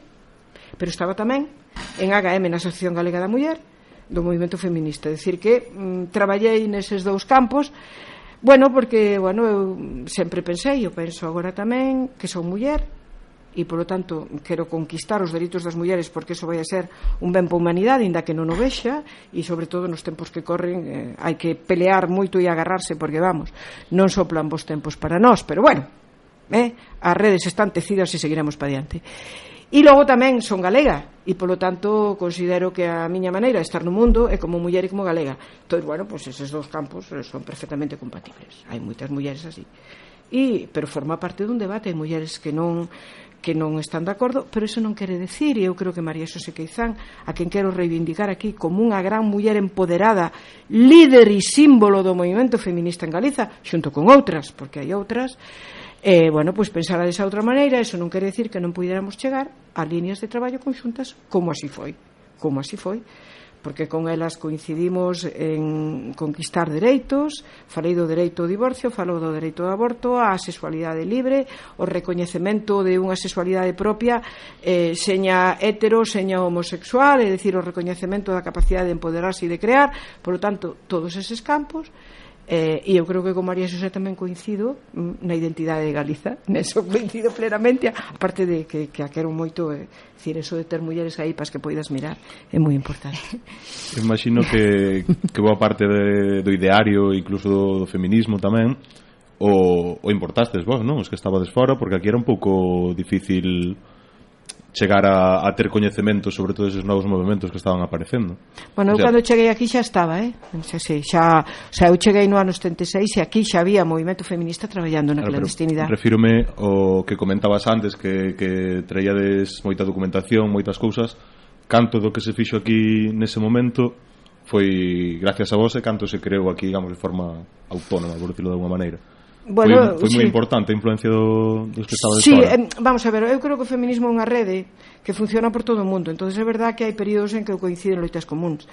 pero estaba tamén en HM, na Asociación Galega da Muller, do movimento feminista, decir que mm, traballei neses dous campos, Bueno, porque, bueno, eu sempre pensei, eu penso agora tamén, que son muller, e, polo tanto, quero conquistar os dereitos das mulleres porque eso vai a ser un ben para a humanidade, inda que non o vexa, e, sobre todo, nos tempos que corren, eh, hai que pelear moito e agarrarse porque, vamos, non soplan vos tempos para nós, pero, bueno, eh, as redes están tecidas e seguiremos para diante. E logo tamén son galega e polo tanto considero que a miña maneira de estar no mundo é como muller e como galega. Entón, bueno, pois eses dous campos eh, son perfectamente compatibles. Hai moitas mulleres así. E, pero forma parte dun debate de mulleres que non que non están de acordo, pero eso non quere decir, e eu creo que María Xosé Queizán, a quen quero reivindicar aquí como unha gran muller empoderada, líder e símbolo do movimento feminista en Galiza, xunto con outras, porque hai outras, eh, bueno, pois pues pensara desa outra maneira, eso non quere decir que non pudiéramos chegar a líneas de traballo conxuntas como así foi, como así foi porque con elas coincidimos en conquistar dereitos, falei do dereito ao divorcio, falou do dereito ao aborto, a sexualidade libre, o recoñecemento de unha sexualidade propia, eh, seña hetero, seña homosexual, é dicir, o recoñecemento da capacidade de empoderarse e de crear, por lo tanto, todos eses campos, Eh, e eu creo que con María Xosé tamén coincido mm, na identidade de Galiza neso coincido plenamente aparte de que, que a quero moito eh, decir, eso de ter mulleres aí para que poidas mirar é moi importante Imagino que, que boa parte de, do ideario incluso do, do feminismo tamén o, o importastes vos, non? Os que estabades fora porque aquí era un pouco difícil chegar a, a ter coñecemento sobre todos esos novos movimentos que estaban aparecendo. Bueno, eu o sea, cando cheguei aquí xa estaba, eh? Xa, xa, xa, xa eu cheguei no ano 76 e aquí xa había movimento feminista traballando na claro, clandestinidade. Refírome o que comentabas antes que, que traíades moita documentación, moitas cousas, canto do que se fixo aquí nese momento foi gracias a vos e canto se creou aquí, digamos, de forma autónoma, por decirlo de alguma maneira. Bueno, foi, foi sí. moi importante a influencia do, do espectador Sí, eh, vamos a ver, eu creo que o feminismo é unha rede que funciona por todo o mundo. Entonces é verdad que hai períodos en que coinciden loitas comuns.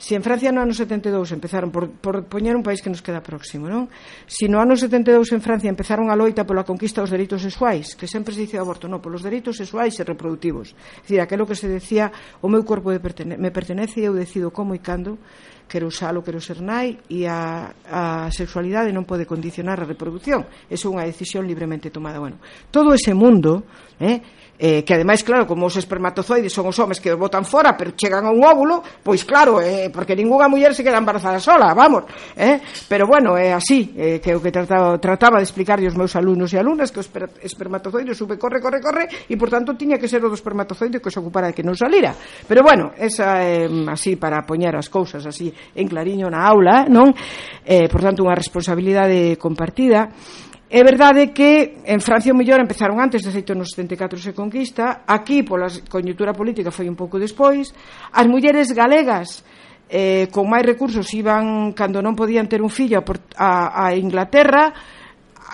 Se en Francia no ano 72 empezaron por, por poñer un país que nos queda próximo, non? Se si no ano 72 en Francia empezaron a loita pola conquista dos dereitos sexuais, que sempre se dice aborto, non, polos dereitos sexuais e reproductivos. É dicir, aquilo que se decía, o meu corpo pertene me pertenece e eu decido como e cando quero usalo, quero ser nai e a, a sexualidade non pode condicionar a reproducción. Eso é unha decisión libremente tomada. Bueno, todo ese mundo, eh, eh, que ademais, claro, como os espermatozoides son os homes que os botan fora, pero chegan a un óvulo, pois claro, eh, porque ningunha muller se queda embarazada sola, vamos, eh? pero bueno, é eh, así, eh, que o que trataba, trataba de explicar aos meus alumnos e alumnas que o espermatozoide sube, corre, corre, corre, e por tanto tiña que ser o do espermatozoide que se ocupara de que non salira, pero bueno, esa é eh, así para poñer as cousas así en clariño na aula, non? Eh, por tanto, unha responsabilidade compartida, É verdade que en Francia o mellor empezaron antes, de feito nos 74 se conquista, aquí pola coñetura política foi un pouco despois, as mulleres galegas eh, con máis recursos iban, cando non podían ter un fillo, a, a Inglaterra,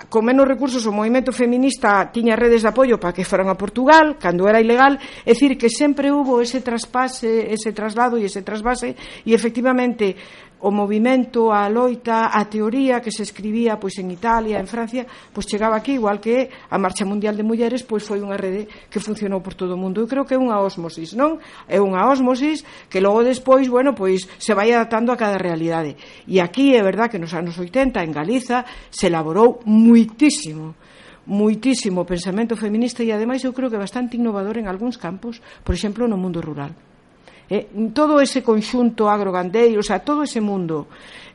con menos recursos o movimento feminista tiña redes de apoio para que foran a Portugal cando era ilegal, é dicir que sempre hubo ese traspase, ese traslado e ese trasvase e efectivamente o movimento, a loita, a teoría que se escribía pois en Italia, en Francia, pois chegaba aquí igual que a Marcha Mundial de Mulleres, pois foi unha rede que funcionou por todo o mundo. Eu creo que é unha osmosis, non? É unha osmosis que logo despois, bueno, pois se vai adaptando a cada realidade. E aquí é verdad que nos anos 80 en Galiza se elaborou muitísimo muitísimo pensamento feminista e ademais eu creo que bastante innovador en algúns campos, por exemplo, no mundo rural eh, todo ese conxunto agrogandeiro, o sea, todo ese mundo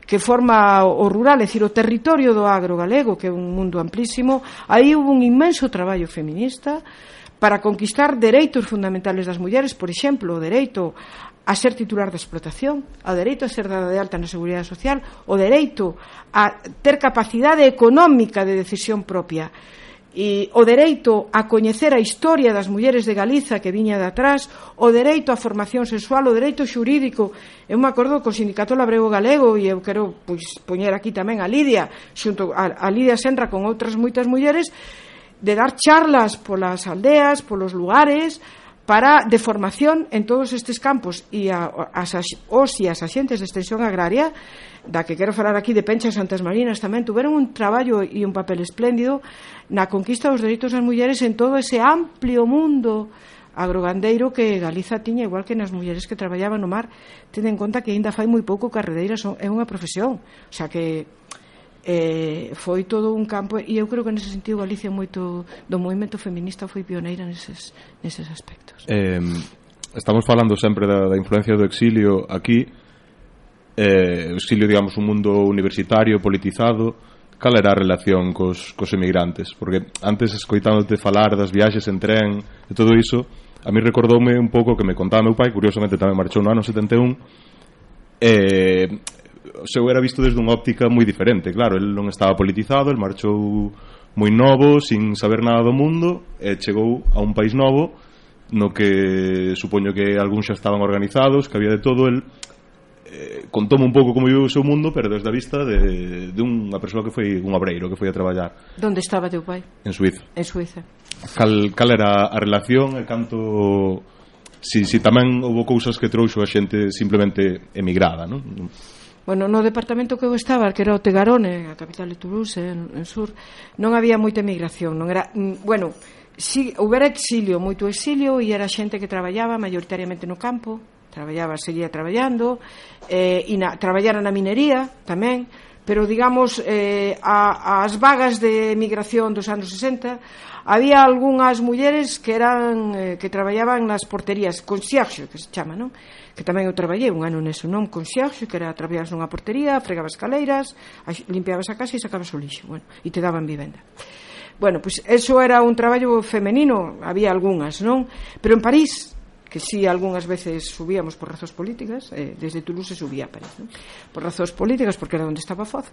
que forma o rural, é dicir, o territorio do agro galego, que é un mundo amplísimo, aí hubo un inmenso traballo feminista para conquistar dereitos fundamentales das mulleres, por exemplo, o dereito a ser titular da explotación, o dereito a ser dada de alta na Seguridade Social, o dereito a ter capacidade económica de decisión propia e o dereito a coñecer a historia das mulleres de Galiza que viña de atrás, o dereito á formación sexual, o dereito xurídico. Eu me acordo co Sindicato Labrego Galego e eu quero pois, poñer aquí tamén a Lidia, xunto a, a Lidia Senra con outras moitas mulleres, de dar charlas polas aldeas, polos lugares, para de formación en todos estes campos e a, as, os e as axentes de extensión agraria da que quero falar aquí de Pencha Santas Marinas tamén tuveron un traballo e un papel espléndido na conquista dos dereitos das mulleres en todo ese amplio mundo agrogandeiro que Galiza tiña igual que nas mulleres que traballaban no mar ten en conta que aínda fai moi pouco carredeira son, é unha profesión. O sea que eh, foi todo un campo e eu creo que nese sentido Galicia moito do movimento feminista foi pioneira neses, neses aspectos. Eh, Estamos falando sempre da, da influencia do exilio aquí. Eh, o exilio, digamos, un mundo universitario, politizado. Cal era a relación cos, cos emigrantes? Porque antes escoitándote falar das viaxes en tren e todo iso a mí recordoume un pouco que me contaba meu pai curiosamente tamén marchou no ano 71 eh, o seu era visto desde unha óptica moi diferente. Claro, el non estaba politizado el marchou moi novo sin saber nada do mundo e chegou a un país novo no que supoño que algúns xa estaban organizados que había de todo. El eh, contou un pouco como viu o seu mundo pero desde a vista de, de unha persoa que foi un obreiro que foi a traballar. Donde estaba teu pai? En Suiza En Suiza Cal, cal era a relación e canto si, si tamén houve cousas que trouxo a xente simplemente emigrada non? Bueno, no departamento que eu estaba, que era o Tegarone, eh, a capital de Toulouse, eh, en, en sur, non había moita emigración, non era, mm, bueno, si houbera exilio, moito exilio e era xente que traballaba maioritariamente no campo, traballaba, seguía traballando, eh, e na, traballara na minería tamén, pero digamos eh, a, as vagas de emigración dos anos 60 había algunhas mulleres que eran eh, que traballaban nas porterías, concierge que se chama, non? que tamén eu traballei un ano neso, non? Con xerxo, que era traballar nunha portería, fregabas caleiras, limpiabas a casa e sacabas o lixo, bueno, e te daban vivenda. Bueno, pois pues, eso era un traballo femenino, había algunhas, non? Pero en París que si sí, algunhas veces subíamos por razóns políticas, eh, desde Toulouse subía a París, non? por razóns políticas, porque era onde estaba Foz,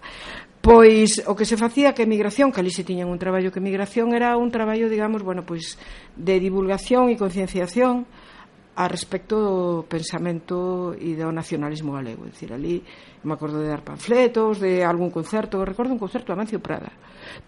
pois o que se facía que emigración, que ali se tiñan un traballo que emigración, era un traballo, digamos, bueno, pois de divulgación e concienciación, a respecto do pensamento e do nacionalismo galego. É dicir, ali me acordo de dar panfletos, de algún concerto, recordo un concerto a Mancio Prada,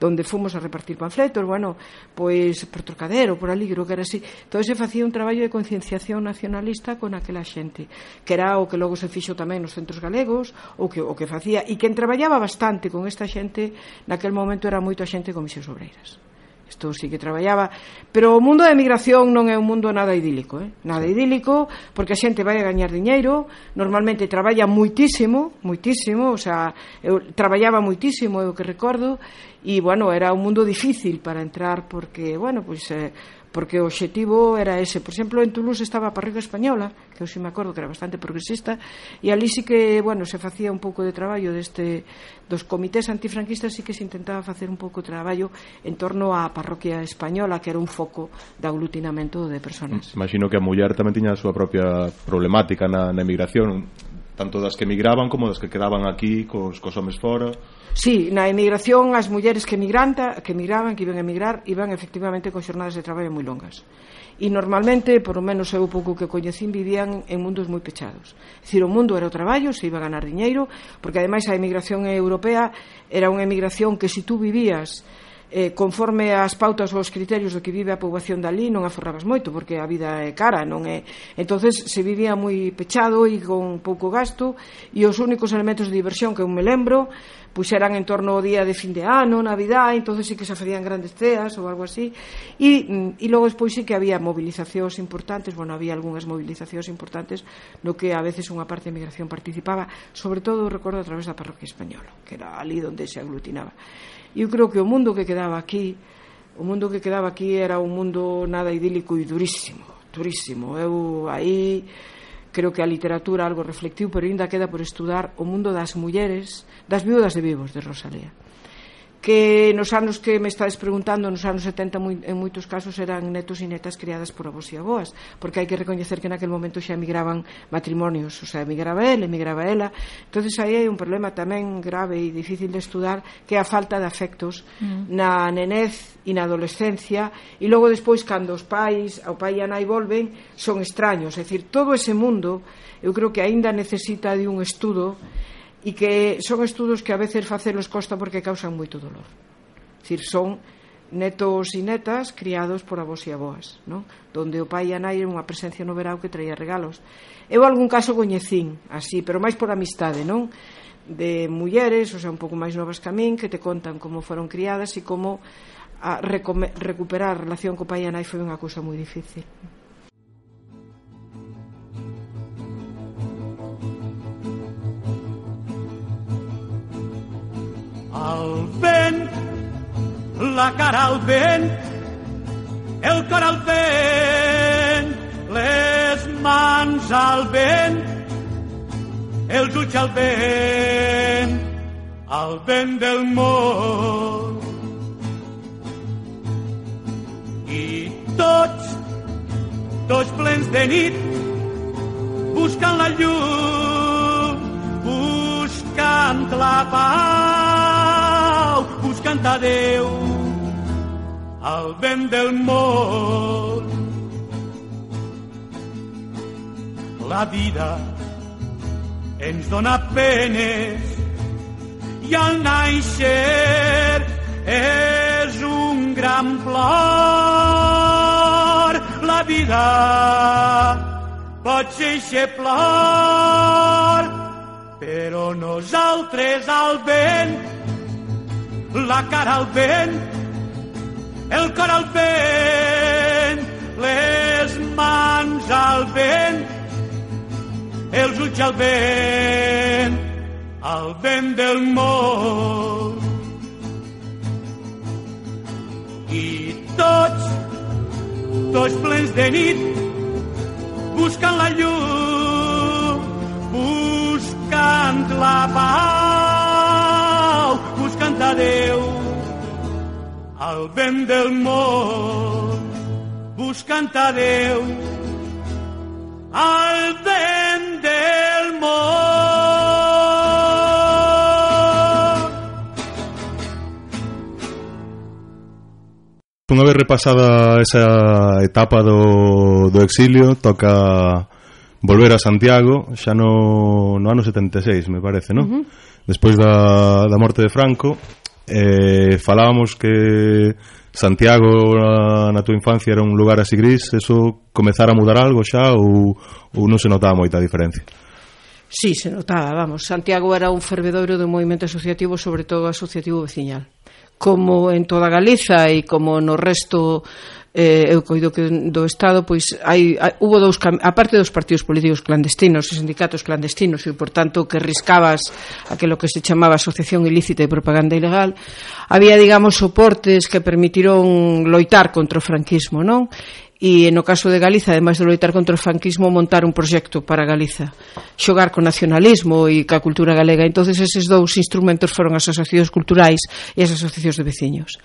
donde fomos a repartir panfletos, bueno, pois por Trocadero, por ali, creo que era así. Todo se facía un traballo de concienciación nacionalista con aquela xente, que era o que logo se fixo tamén nos centros galegos, o que, o que facía, e quen traballaba bastante con esta xente, naquel momento era moito a xente con misións obreiras. Isto sí que traballaba, pero o mundo da emigración non é un mundo nada idílico, eh? Nada idílico, porque a xente vai a gañar diñeiro, normalmente traballa muitísimo, muitísimo, o sea, eu traballaba muitísimo, é o que recordo, e bueno, era un mundo difícil para entrar porque, bueno, pois pues, eh, porque o obxectivo era ese. Por exemplo, en Toulouse estaba a parroquia española, que eu si me acordo que era bastante progresista, e ali sí que, bueno, se facía un pouco de traballo deste dos comités antifranquistas sí que se intentaba facer un pouco de traballo en torno á parroquia española, que era un foco de aglutinamento de personas. Imagino que a muller tamén tiña a súa propia problemática na, na emigración, tanto das que emigraban como das que quedaban aquí cos, cos homes fora Sí, na emigración as mulleres que emigranta, que emigraban, que iban a emigrar, iban efectivamente con xornadas de traballo moi longas. E normalmente, por lo menos eu pouco que coñecín, vivían en mundos moi pechados. É dicir, o mundo era o traballo, se iba a ganar diñeiro, porque ademais a emigración europea era unha emigración que se si tú vivías eh, conforme as pautas ou os criterios do que vive a poboación dali non aforrabas moito porque a vida é cara non é? Entonces se vivía moi pechado e con pouco gasto e os únicos elementos de diversión que eu me lembro pois eran en torno ao día de fin de ano navidad entonces sí que se facían grandes ceas ou algo así e, mm, e logo despois sí que había movilizacións importantes bueno, había algunhas movilizacións importantes no que a veces unha parte da migración participaba sobre todo recordo a través da parroquia española que era ali onde se aglutinaba eu creo que o mundo que quedaba aquí o mundo que quedaba aquí era un mundo nada idílico e durísimo durísimo. Eu aí creo que a literatura algo reflectiu pero ainda queda por estudar o mundo das mulleres das viudas de vivos de Rosalía que nos anos que me estades preguntando, nos anos 70 moi, en moitos casos eran netos e netas criadas por avós e avós, porque hai que recoñecer que naquel momento xa emigraban matrimonios, o sea, emigraba ele, emigraba ela. Entonces aí hai un problema tamén grave e difícil de estudar, que é a falta de afectos mm. na nenez e na adolescencia, e logo despois cando os pais, ao pai e a nai volven, son extraños, é dicir, todo ese mundo eu creo que aínda necesita de un estudo e que son estudos que a veces facelos costa porque causan moito dolor. Cir, son netos e netas criados por avós e avoas, non? Donde o pai e a nai era unha presencia no verao que traía regalos. Eu algún caso coñecín, así, pero máis por amistade, non? De mulleres, o sea, un pouco máis novas que a min, que te contan como foron criadas e como a recuperar a relación co pai e a nai foi unha cousa moi difícil. Al vent, la cara al vent, el cor al vent, les mans al vent, els ulls al vent, al vent del món. I tots, tots plens de nit, buscant la llum, buscant la pau, buscant a Déu, al vent del món. La vida ens dona penes i al naixer és un gran plor. La vida pot ser plor, però nosaltres al vent, la cara al vent, el cor al vent, les mans al vent, els ulls al vent, al vent del món. I tots, tots plens de nit, buscant la llum, buscant la pau, canta Déu al vent del món buscant a Déu al vent del món Unha vez repasada esa etapa do, do exilio toca volver a Santiago xa no, no ano 76 me parece, non? Uh -huh despois da, da morte de Franco eh, falábamos que Santiago na, na túa infancia era un lugar así gris. Eso comezara a mudar algo xa ou, ou non se notaba moita diferencia? Sí, se notaba, vamos. Santiago era un fervedoiro do movimento asociativo sobre todo asociativo veciñal. Como en toda Galiza e como no resto eh, eu coido que do Estado pois hai, hai hubo dous a parte dos partidos políticos clandestinos e sindicatos clandestinos e por tanto que riscabas aquilo que se chamaba asociación ilícita e propaganda ilegal había digamos soportes que permitiron loitar contra o franquismo non e no caso de Galiza, ademais de loitar contra o franquismo, montar un proxecto para Galiza, xogar co nacionalismo e ca cultura galega. Entonces, eses dous instrumentos foron as asociacións culturais e as asociacións de veciños.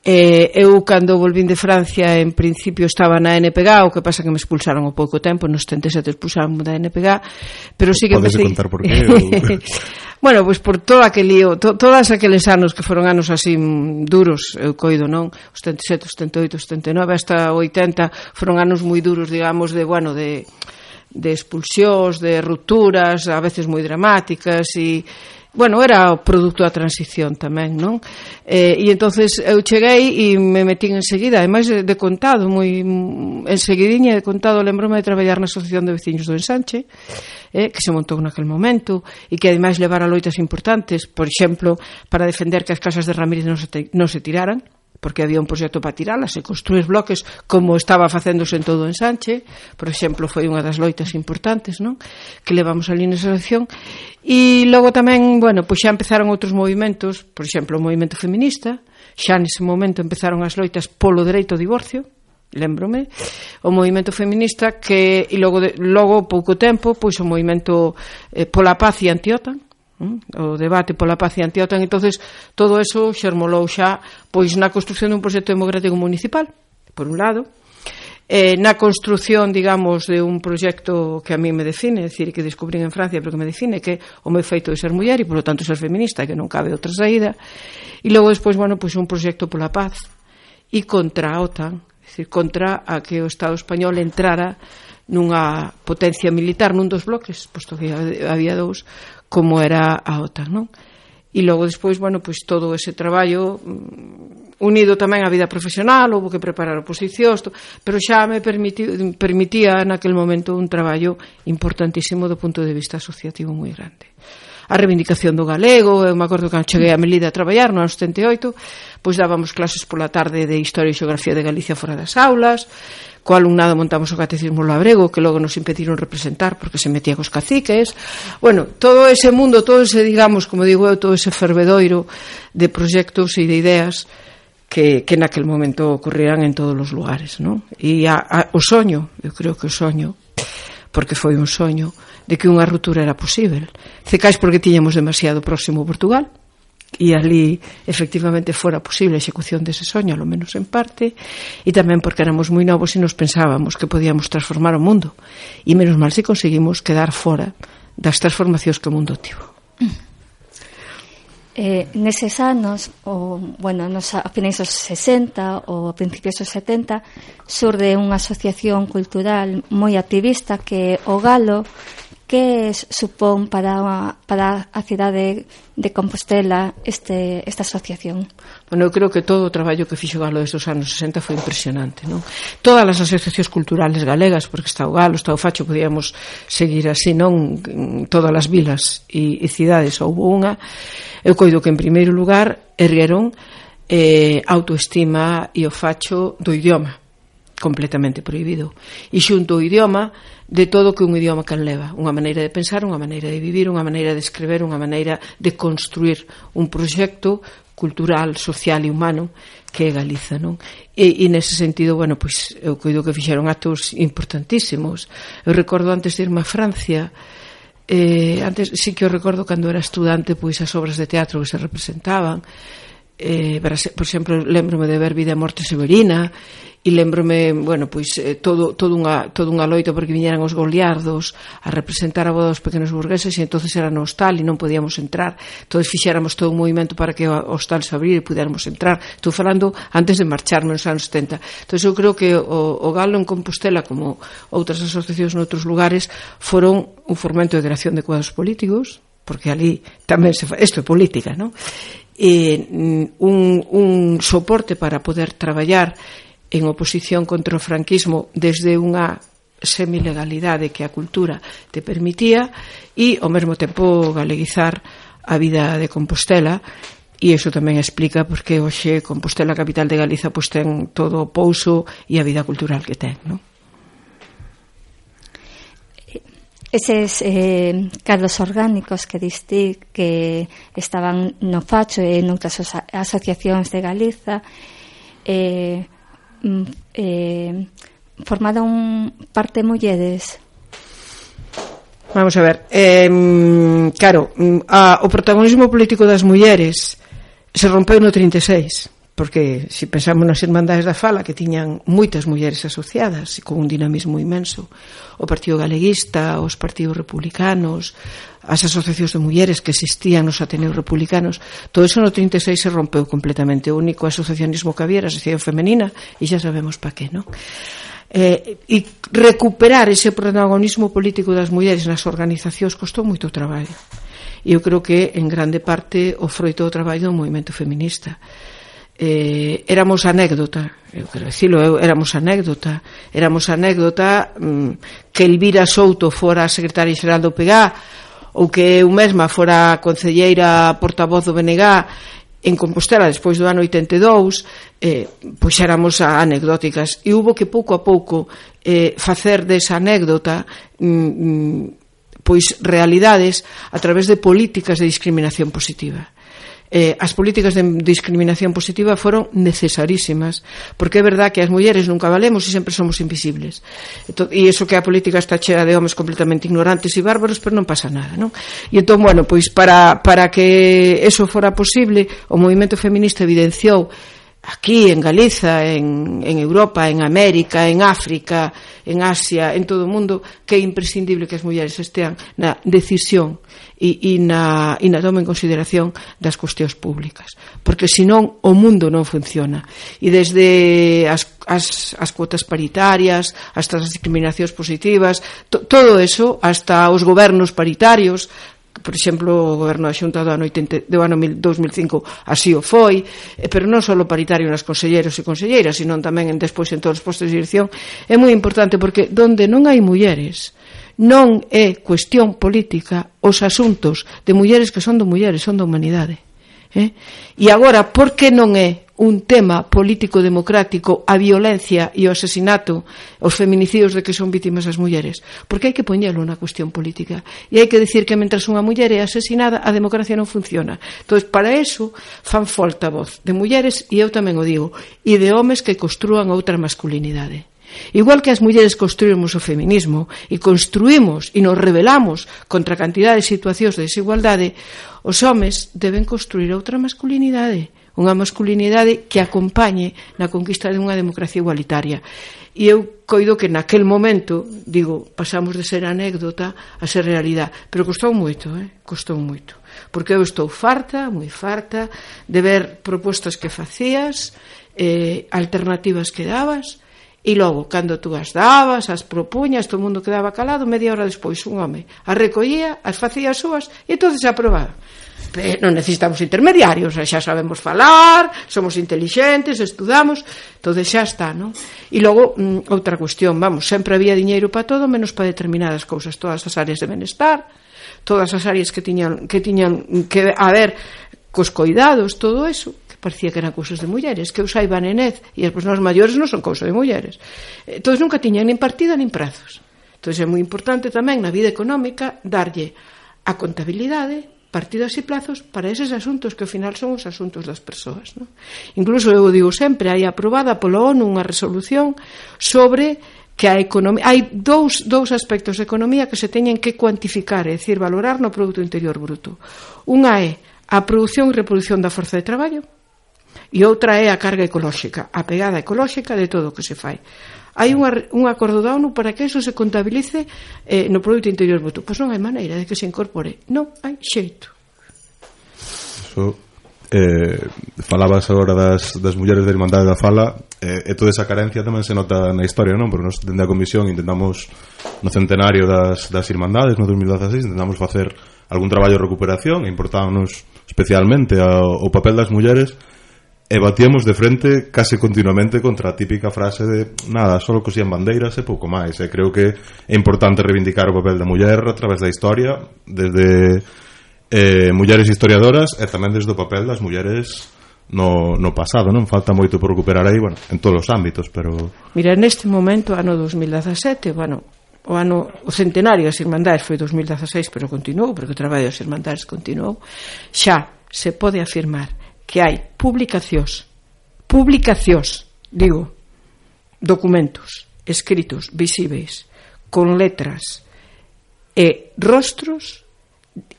Eh, eu cando volvín de Francia en principio estaba na NPG o que pasa que me expulsaron o pouco tempo nos 37 expulsaron da NPG pero sí que Podes empecé... contar por qué? Bueno, pois pues por todo aquel lío to, todas aqueles anos que foron anos así duros, eu coido, non? os 37, 78, 38, os 39, hasta 80 foron anos moi duros, digamos de, bueno, de de expulsións, de rupturas, a veces moi dramáticas e bueno, era o produto da transición tamén, non? Eh, e entonces eu cheguei e me metín enseguida, ademais de contado, moi enseguidinha de contado, lembrome de traballar na Asociación de Veciños do Ensanche, eh, que se montou naquel momento e que ademais levara loitas importantes, por exemplo, para defender que as casas de Ramírez non se, te, non se tiraran, porque había un proxecto para tiralas e construir bloques como estaba facéndose en todo o ensanche, por exemplo, foi unha das loitas importantes, non? Que levamos ali nesa acción e logo tamén, bueno, pois xa empezaron outros movimentos, por exemplo, o movimento feminista, xa nese momento empezaron as loitas polo dereito ao divorcio, lembrome, o movimento feminista que e logo de, logo pouco tempo, pois o movimento eh, pola paz e anti-OTAN Mm, o debate pola paz e antiotán entonces todo eso xermolou xa pois na construción dun proxecto democrático municipal por un lado eh, na construción, digamos, de un proxecto que a mí me define, é dicir, que descubrín en Francia, pero que me define que o meu feito de ser muller e, polo tanto, ser feminista, que non cabe outra saída. E logo, despois, bueno, pois un proxecto pola paz e contra a OTAN, é dicir, contra a que o Estado español entrara nunha potencia militar nun dos bloques, posto que había dous, como era a OTAN, non? E logo despois, bueno, pois todo ese traballo mm, unido tamén á vida profesional, houve que preparar oposicións, pero xa me permitía, permitía naquel momento un traballo importantísimo do punto de vista asociativo moi grande a reivindicación do galego, eu me acordo que cheguei a Melide a traballar no ano 78, pois dábamos clases pola tarde de Historia e Xeografía de Galicia fora das aulas, co alumnado montamos o catecismo labrego que logo nos impediron representar porque se metía cos caciques bueno, todo ese mundo, todo ese, digamos como digo eu, todo ese fervedoiro de proxectos e de ideas que, que naquel momento ocurrirán en todos os lugares ¿no? e a, a, o soño eu creo que o soño porque foi un soño de que unha ruptura era posible. Cecais porque tiñamos demasiado próximo Portugal, e ali efectivamente fora posible a execución dese soño, lo menos en parte, e tamén porque éramos moi novos e nos pensábamos que podíamos transformar o mundo, e menos mal se conseguimos quedar fora das transformacións que o mundo tivo. Eh, neses anos, o, bueno, nos, a finais dos 60 ou a principios dos 70, surde unha asociación cultural moi activista que o Galo, que supón para, para a cidade de Compostela este, esta asociación? Bueno, eu creo que todo o traballo que fixo Galo desde os anos 60 foi impresionante, non? Todas as asociacións culturales galegas, porque está o Galo, está o Facho, podíamos seguir así, non? Todas as vilas e, e cidades, houve unha. Eu coido que, en primeiro lugar, ergueron eh, autoestima e o facho do idioma completamente prohibido. E xunto o idioma de todo o que un idioma can leva, unha maneira de pensar, unha maneira de vivir, unha maneira de escrever, unha maneira de construir un proxecto cultural, social e humano que é Galiza, non? E, e nese sentido, bueno, pois eu coido que fixeron actos importantísimos. Eu recordo antes de irme a Francia, eh, antes sí que eu recordo cando era estudante, pois as obras de teatro que se representaban, eh, por exemplo, lembrome de ver Vida e Morte Severina, e lembrome, bueno, pois eh, todo, todo unha, todo unha loita porque viñeran os goliardos a representar a boda dos pequenos burgueses e entonces era no hostal e non podíamos entrar. Entonces fixéramos todo un movimento para que o hostal se abrir e pudéramos entrar. Estou falando antes de marcharme nos anos 70 entonces eu creo que o, o Galo en Compostela como outras asociacións noutros lugares foron un formento de creación de cuadros políticos porque ali tamén se fa, isto é política, non? E mm, un, un soporte para poder traballar en oposición contra o franquismo desde unha semilegalidade que a cultura te permitía e ao mesmo tempo galeguizar a vida de Compostela e iso tamén explica porque hoxe Compostela capital de Galiza pois ten todo o pouso e a vida cultural que ten, non? Eses eh, cadros orgánicos que diste que estaban no facho e noutras asociacións de Galiza eh, mm, eh, formada un parte mulleres? Vamos a ver, eh, claro, mm, a, o protagonismo político das mulleres se rompeu no 36 porque se pensamos nas Irmandades da Fala que tiñan moitas mulleres asociadas e con un dinamismo imenso o Partido Galeguista, os partidos republicanos as asociacións de mulleres que existían nos Ateneos Republicanos todo iso no 36 se rompeu completamente. O único asociacionismo que había era a asociación femenina e xa sabemos pa que, non? eh, e recuperar ese protagonismo político das mulleres nas organizacións costou moito traballo. E eu creo que en grande parte o froito do traballo do movimento feminista eh, éramos anécdota, eu quero dicilo, eu, éramos anécdota, éramos anécdota mm, que Elvira Souto fora a secretaria xeral do PEGA ou que eu mesma fora a concelleira portavoz do BNG en Compostela despois do ano 82 eh, pois éramos anecdóticas. E hubo que pouco a pouco eh, facer desa anécdota mm, mm, pois realidades a través de políticas de discriminación positiva eh, as políticas de discriminación positiva foron necesarísimas, porque é verdad que as mulleres nunca valemos e sempre somos invisibles. Entón, e iso que a política está chea de homes completamente ignorantes e bárbaros, pero non pasa nada, non? E entón, bueno, pois para, para que eso fora posible, o movimento feminista evidenciou aquí en Galiza, en, en Europa, en América, en África, en Asia, en todo o mundo, que é imprescindible que as mulleres estean na decisión e, e, na, e na toma en consideración das cuestións públicas. Porque senón o mundo non funciona. E desde as, as, as cuotas paritarias, hasta as discriminacións positivas, to, todo eso, hasta os gobernos paritarios, por exemplo, o goberno da Xunta do ano, 80, do ano 2005 así o foi, eh, pero non só paritario nas conselleiros e conselleiras, sino tamén en, despois en todos os postos de dirección, é moi importante porque donde non hai mulleres, non é cuestión política os asuntos de mulleres que son de mulleres, son da humanidade. Eh? E agora, por que non é un tema político democrático a violencia e o asesinato, os feminicidios de que son vítimas as mulleres? Porque hai que poñelo na cuestión política. E hai que decir que mentras unha muller é asesinada, a democracia non funciona. Entón, para eso, fan falta voz de mulleres, e eu tamén o digo, e de homes que construan outra masculinidade. Igual que as mulleres construímos o feminismo e construímos e nos rebelamos contra a cantidad de situacións de desigualdade, os homes deben construir outra masculinidade, unha masculinidade que acompañe na conquista de unha democracia igualitaria. E eu coido que naquel momento, digo, pasamos de ser anécdota a ser realidade, pero costou moito, eh? costou moito. Porque eu estou farta, moi farta de ver propostas que facías, eh, alternativas que dabas, E logo, cando tú as dabas, as propuñas, todo mundo quedaba calado, media hora despois un home as recollía, as facía as súas e entonces aprobaba. Pero non necesitamos intermediarios, xa sabemos falar, somos intelixentes, estudamos, entonces xa está, non? E logo, mm, outra cuestión, vamos, sempre había diñeiro para todo, menos para determinadas cousas, todas as áreas de benestar, todas as áreas que tiñan que tiñan que a ver cos coidados, todo eso, parecía que eran cousas de mulleres, que eu saiba a nenez e as persoas maiores non son cousa de mulleres. Entón nunca tiñan nin partida nin prazos. Entón é moi importante tamén na vida económica darlle a contabilidade partidas e plazos para eses asuntos que ao final son os asuntos das persoas. Non? Incluso eu digo sempre, hai aprobada polo ONU unha resolución sobre que a economía, hai dous, dous aspectos de economía que se teñen que cuantificar, é dicir, valorar no Produto Interior Bruto. Unha é a produción e reproducción da forza de traballo, e outra é a carga ecolóxica, a pegada ecolóxica de todo o que se fai. Hai unha, un acordo da ONU para que eso se contabilice eh, no produto interior bruto. Pois non hai maneira de que se incorpore. Non hai xeito. Eso eh, falabas agora das, das mulleres da Irmandade da Fala eh, e toda esa carencia tamén se nota na historia non? porque nos dende a comisión intentamos no centenario das, das Irmandades no 2016 intentamos facer algún traballo de recuperación e importábamos especialmente ao, o papel das mulleres e batíamos de frente case continuamente contra a típica frase de nada, só cosían bandeiras e pouco máis e creo que é importante reivindicar o papel da muller a través da historia desde eh, mulleres historiadoras e tamén desde o papel das mulleres no, no pasado, non? Falta moito por recuperar aí, bueno, en todos os ámbitos, pero... Mira, neste momento, ano 2017, bueno, o ano o centenario das Irmandades foi 2016, pero continuou, porque o traballo das Irmandades continuou, xa se pode afirmar que hai publicacións, publicacións, digo, documentos escritos visíveis con letras e rostros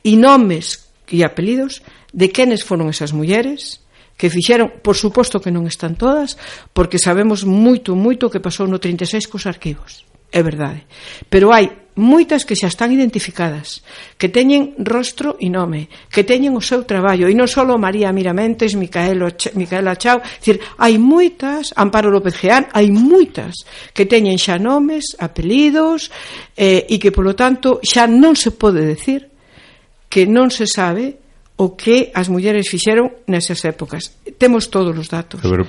e nomes e apelidos de quenes foron esas mulleres que fixeron, por suposto que non están todas, porque sabemos moito, moito que pasou no 36 cos arquivos é verdade. Pero hai moitas que xa están identificadas, que teñen rostro e nome, que teñen o seu traballo, e non só María Miramentes, Micaelo, Micaela Chao, dicir, hai moitas, Amparo López Geán, hai moitas que teñen xa nomes, apelidos, eh, e que, polo tanto, xa non se pode decir que non se sabe o que as mulleres fixeron nesas épocas. Temos todos os datos. Pero,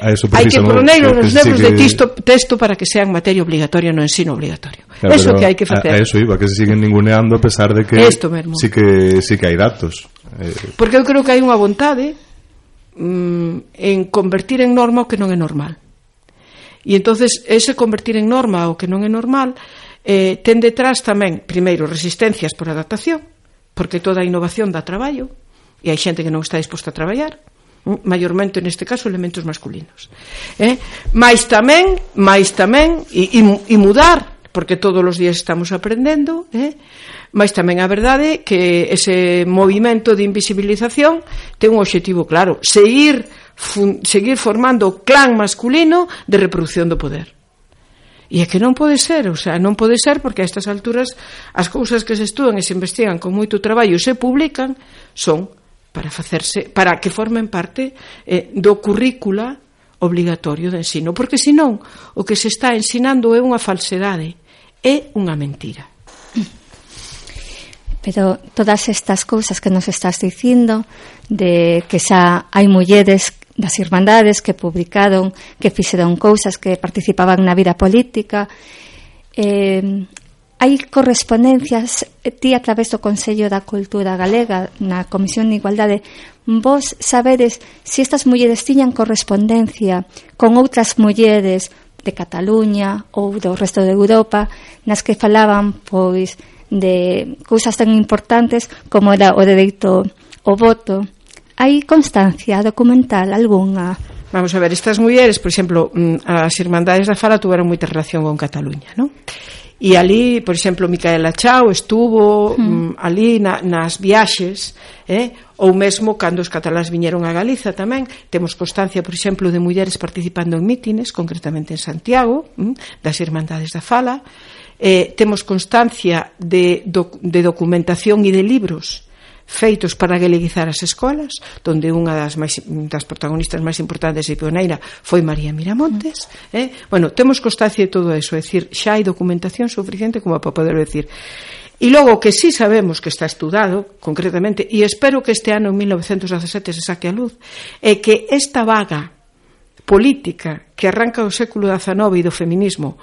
a eso Hai que poner no, nos libros que... de texto, texto para que sean materia obligatoria no ensino obligatorio. Claro, eso que hai que facer. A, a eso iba, que se siguen ninguneando a pesar de que Esto mesmo. sí que sí que hai datos. Eh... Porque eu creo que hai unha vontade mm, en convertir en norma o que non é normal. E entonces ese convertir en norma o que non é normal eh, ten detrás tamén, primeiro, resistencias por adaptación, porque toda a innovación dá traballo e hai xente que non está disposta a traballar maiormente neste caso elementos masculinos eh? mais tamén mais tamén e, e, e mudar porque todos os días estamos aprendendo eh? máis tamén a verdade que ese movimento de invisibilización ten un obxectivo claro seguir, fun, seguir formando o clan masculino de reproducción do poder E é que non pode ser, o sea, non pode ser porque a estas alturas as cousas que se estudan e se investigan con moito traballo e se publican son para facerse para que formen parte eh, do currícula obligatorio de ensino, porque senón o que se está ensinando é unha falsedade, é unha mentira. Mm. Pero todas estas cousas que nos estás dicindo de que xa hai mulleres das irmandades que publicaron, que fixeron cousas, que participaban na vida política. Eh, hai correspondencias eh, ti a través do Consello da Cultura Galega na Comisión de Igualdade vos sabedes se estas mulleres tiñan correspondencia con outras mulleres de Cataluña ou do resto de Europa nas que falaban pois de cousas tan importantes como era o dereito ao voto Hai constancia documental algunha? Vamos a ver, estas mulleres, por exemplo, mm, as Irmandades da Fala tuveron moita relación con Cataluña, non? E ali, por exemplo, Micaela Chao estuvo mm. ali na, nas viaxes, eh? ou mesmo cando os catalás viñeron a Galiza tamén, temos constancia, por exemplo, de mulleres participando en mítines, concretamente en Santiago, mm? das Irmandades da Fala, eh, temos constancia de, doc, de documentación e de libros feitos para galeguizar as escolas, donde unha das, máis, das protagonistas máis importantes e pioneira foi María Miramontes. Eh? Bueno, temos constancia de todo eso, é dicir, xa hai documentación suficiente como para poder decir. E logo que sí sabemos que está estudado, concretamente, e espero que este ano, en 1917, se saque a luz, é que esta vaga política que arranca o século XIX e do feminismo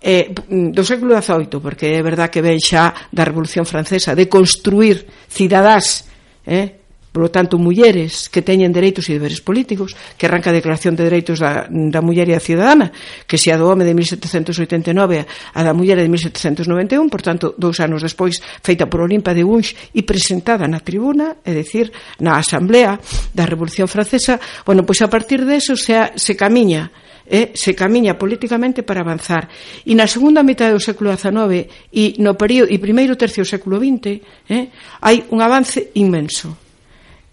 eh, do século XVIII, porque é verdad que ven xa da Revolución Francesa, de construir cidadás, eh, polo tanto, mulleres que teñen dereitos e deberes políticos, que arranca a Declaración de Dereitos da, da Muller e a Cidadana, que se a do home de 1789 a da muller de 1791, por tanto, dous anos despois, feita por Olimpa de Unx e presentada na tribuna, é dicir, na Asamblea da Revolución Francesa, bueno, pois a partir deso se, se camiña eh, se camiña políticamente para avanzar. E na segunda metade do século XIX e no período e primeiro tercio do século XX eh, hai un avance inmenso.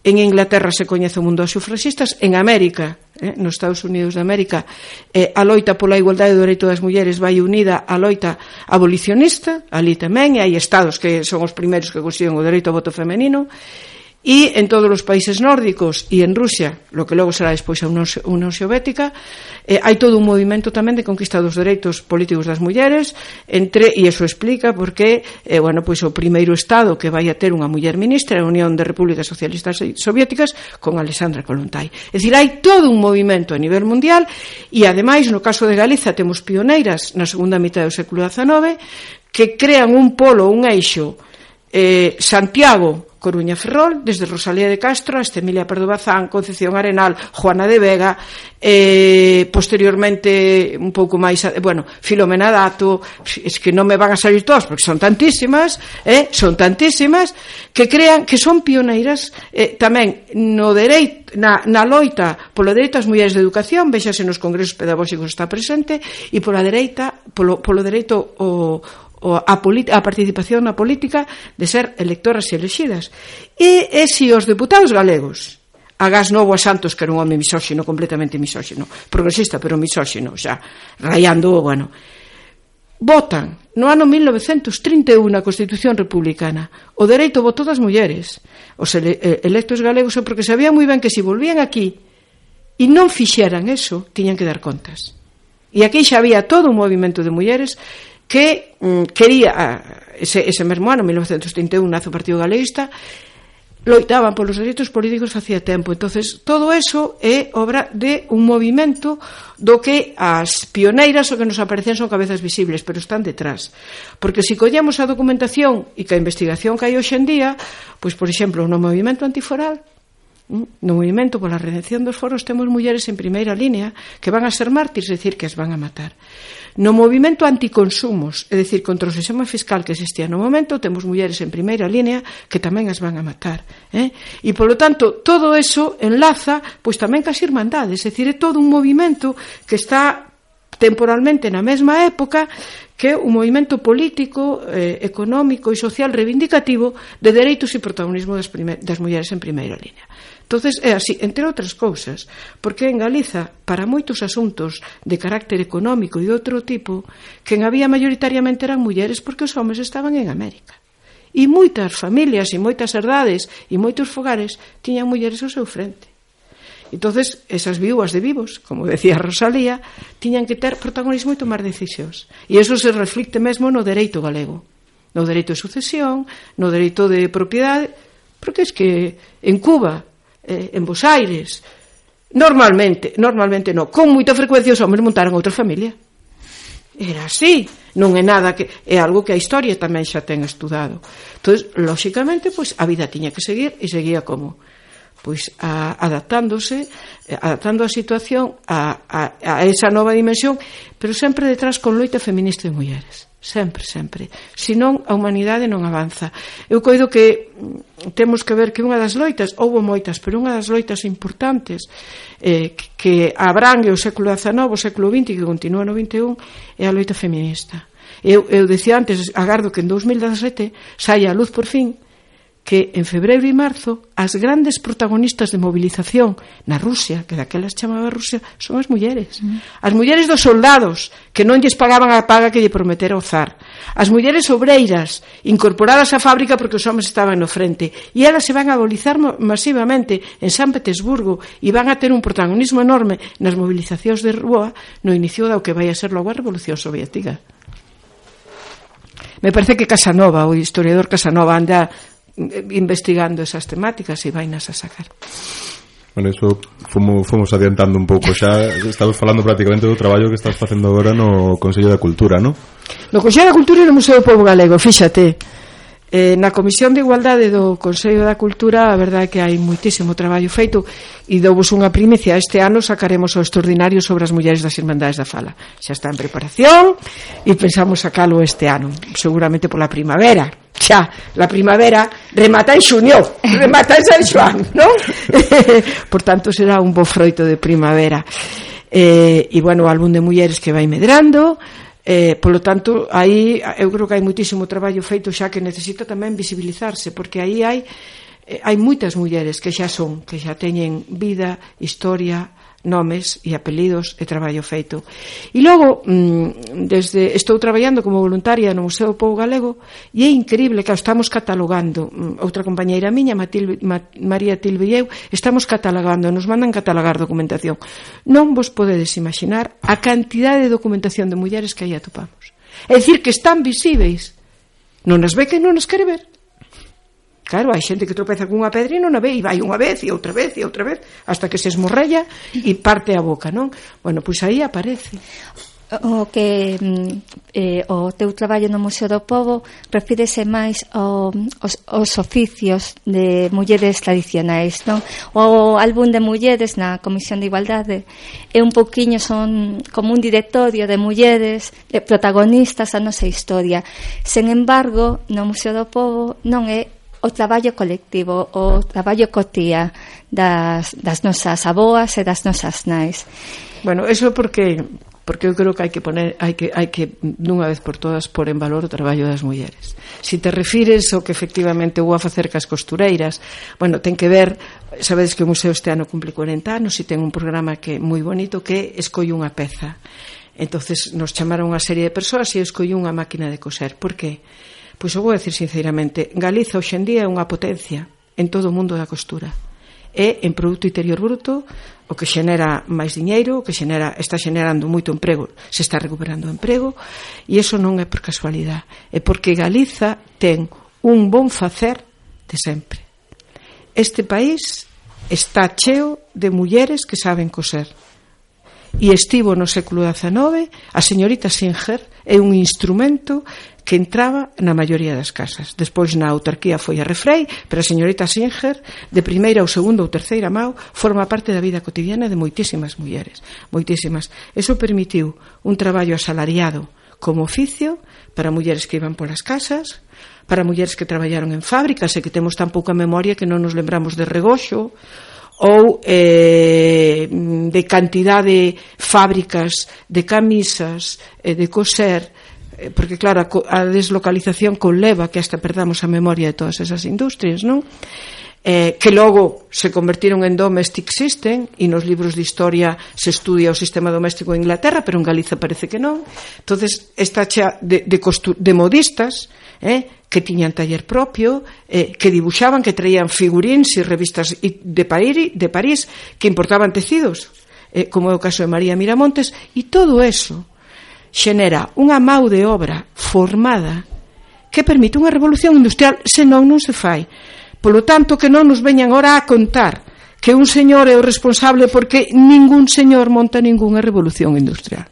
En Inglaterra se coñece o mundo dos sufragistas, en América, eh, nos Estados Unidos de América, eh, a loita pola igualdade do dereito das mulleres vai unida á loita abolicionista, ali tamén, e hai estados que son os primeiros que consiguen o dereito ao voto femenino, e e en todos os países nórdicos e en Rusia, lo que logo será despois a Unión Soviética, eh, hai todo un movimento tamén de conquista dos dereitos políticos das mulleres, entre e iso explica porque eh, bueno, pois o primeiro estado que vai a ter unha muller ministra é a Unión de Repúblicas Socialistas Soviéticas con Alexandra Kolontai. É dicir, hai todo un movimento a nivel mundial e ademais no caso de Galiza temos pioneiras na segunda mitad do século XIX que crean un polo, un eixo eh, Santiago, Coruña Ferrol, desde Rosalía de Castro hasta Emilia Pardo Bazán, Concepción Arenal, Juana de Vega, eh, posteriormente un pouco máis, bueno, Filomena Dato, es que non me van a salir todas porque son tantísimas, eh, son tantísimas que crean que son pioneiras eh, tamén no dereito na, na loita polo dereito ás mulleres de educación, vexase nos congresos pedagóxicos está presente e pola dereita polo, polo dereito o, o a, a participación na política de ser electoras e elexidas. E, e se os deputados galegos a Novo a Santos, que era un home misóxino, completamente misóxino, progresista, pero misóxino, xa, rayando, bueno, votan no ano 1931 a Constitución Republicana o dereito ao voto das mulleres os ele electos galegos porque sabían moi ben que se volvían aquí e non fixeran eso, tiñan que dar contas e aquí xa había todo un movimento de mulleres que mm, quería ah, ese, ese mesmo ano, 1931, nace o Partido Galeísta, loitaban polos dereitos políticos facía tempo. entonces todo eso é obra de un movimento do que as pioneiras o que nos aparecen son cabezas visibles, pero están detrás. Porque se si collemos a documentación e que a investigación que hai hoxe en día, pois, por exemplo, no movimento antiforal, no movimento pola redención dos foros temos mulleres en primeira línea que van a ser mártires, é dicir, que as van a matar. No movimento anticonsumos, é dicir, contra o sistema fiscal que existía no momento, temos mulleres en primeira línea que tamén as van a matar. Eh? E, polo tanto, todo eso enlaza pois tamén cas irmandades, é dicir, é todo un movimento que está temporalmente na mesma época que un movimento político, eh, económico e social reivindicativo de dereitos e protagonismo das, das mulleres en primeira línea. Entonces é así, entre outras cousas, porque en Galiza, para moitos asuntos de carácter económico e de outro tipo, quen había maioritariamente eran mulleres porque os homes estaban en América. E moitas familias e moitas herdades e moitos fogares tiñan mulleres ao seu frente. Entonces, esas viúvas de vivos, como decía Rosalía, tiñan que ter protagonismo e tomar decisións. E eso se reflicte mesmo no dereito galego, no dereito de sucesión, no dereito de propiedade, porque es que en Cuba eh, en Bos Aires. Normalmente, normalmente no, con moita frecuencia os homens montaron outra familia. Era así, non é nada que é algo que a historia tamén xa ten estudado. Entonces, lóxicamente, pois a vida tiña que seguir e seguía como pois a, adaptándose, eh, adaptando a situación a, a, a esa nova dimensión, pero sempre detrás con loita feminista de mulleres sempre, sempre. Se non, a humanidade non avanza. Eu coido que mm, temos que ver que unha das loitas, houve moitas, pero unha das loitas importantes eh, que abrangue o século XIX, o século XX, e que continúa no XXI, é a loita feminista. Eu, eu decía antes, agardo que en 2017 saia a luz por fin que en febreiro e marzo as grandes protagonistas de movilización na Rusia, que daquelas chamaba Rusia, son as mulleres. Mm. As mulleres dos soldados, que non lles pagaban a paga que lle prometera o zar. As mulleres obreiras, incorporadas á fábrica porque os homens estaban no frente. E elas se van a mobilizar masivamente en San Petersburgo e van a ter un protagonismo enorme nas movilizacións de Rúa no inicio do que vai a ser logo a Revolución Soviética me parece que Casanova, o historiador Casanova anda investigando esas temáticas e vainas a sacar. Bueno, eso fomos, fomos adiantando un pouco xa Estamos falando prácticamente do traballo que estás facendo agora no Consello da Cultura, non? No Consello da Cultura e no Museo do Povo Galego, fíxate eh, Na Comisión de Igualdade do Consello da Cultura A verdade é que hai moitísimo traballo feito E douvos unha primicia. Este ano sacaremos o extraordinario sobre as mulleres das Irmandades da Fala Xa está en preparación E pensamos sacalo este ano Seguramente pola primavera xa la primavera remata en xuño, remata en San Xoán, non? Por tanto, será un bo froito de primavera. Eh, e, bueno, o álbum de mulleres que vai medrando, Eh, polo tanto, aí eu creo que hai muitísimo traballo feito xa que necesita tamén visibilizarse, porque aí hai eh, hai moitas mulleres que xa son, que xa teñen vida, historia, nomes e apelidos e traballo feito. E logo, mm, desde estou traballando como voluntaria no Museo do Povo Galego e é increíble que estamos catalogando. Mm, outra compañeira miña, Matil, Ma, María Tilbilleu, estamos catalogando, nos mandan catalogar documentación. Non vos podedes imaginar a cantidade de documentación de mulleres que aí atopamos. É dicir, que están visíveis. Non as ve que non as quere ver. Claro, hai xente que tropeza cunha pedra e non a ve, e vai unha vez e outra vez e outra vez, hasta que se esmorrella e parte a boca, non? Bueno, pois aí aparece o que mm, eh, o teu traballo no Museo do Povo refírese máis ao, aos, aos oficios de mulleres tradicionais, non? O álbum de mulleres na Comisión de Igualdade é un poquinho son como un directorio de mulleres, de protagonistas a nosa historia. Sen embargo, no Museo do Povo non é o traballo colectivo, o traballo cotía das, das nosas aboas e das nosas nais. Bueno, eso porque porque eu creo que hai que poner hai que hai que dunha vez por todas por en valor o traballo das mulleres. Si te refires ao que efectivamente vou a facer cas costureiras, bueno, ten que ver, sabedes que o museo este ano cumple 40 anos e ten un programa que moi bonito que escolle unha peza. Entonces nos chamaron unha serie de persoas e escolle unha máquina de coser. Por que? Pois eu vou decir sinceramente, Galiza hoxendía é unha potencia en todo o mundo da costura. É en produto interior bruto o que xenera máis diñeiro, o que xenera, está xenerando moito emprego, se está recuperando o emprego, e iso non é por casualidade, é porque Galiza ten un bon facer de sempre. Este país está cheo de mulleres que saben coser. E estivo no século XIX, a señorita Singer é un instrumento que entraba na maioría das casas. Despois na autarquía foi a Refrei, pero a señorita Singer, de primeira ou segunda ou terceira mão, forma parte da vida cotidiana de moitísimas mulleres, moitísimas. Eso permitiu un traballo asalariado como oficio para mulleres que iban polas casas, para mulleres que traballaron en fábricas e que temos tan pouca memoria que non nos lembramos de regoxo, ou eh, de cantidad de fábricas de camisas, eh, de coser, Eh, porque claro, a deslocalización conleva que hasta perdamos a memoria de todas esas industrias, non? eh, que logo se convertiron en domestic system e nos libros de historia se estudia o sistema doméstico en Inglaterra pero en Galiza parece que non entonces esta chea de, de, costu, de modistas eh, que tiñan taller propio eh, que dibuxaban, que traían figurins e revistas de, París, de París que importaban tecidos eh, como é o caso de María Miramontes e todo eso xenera unha mau de obra formada que permite unha revolución industrial senón non se fai. Polo tanto, que non nos veñan ora a contar que un señor é o responsable porque ningún señor monta ningunha revolución industrial.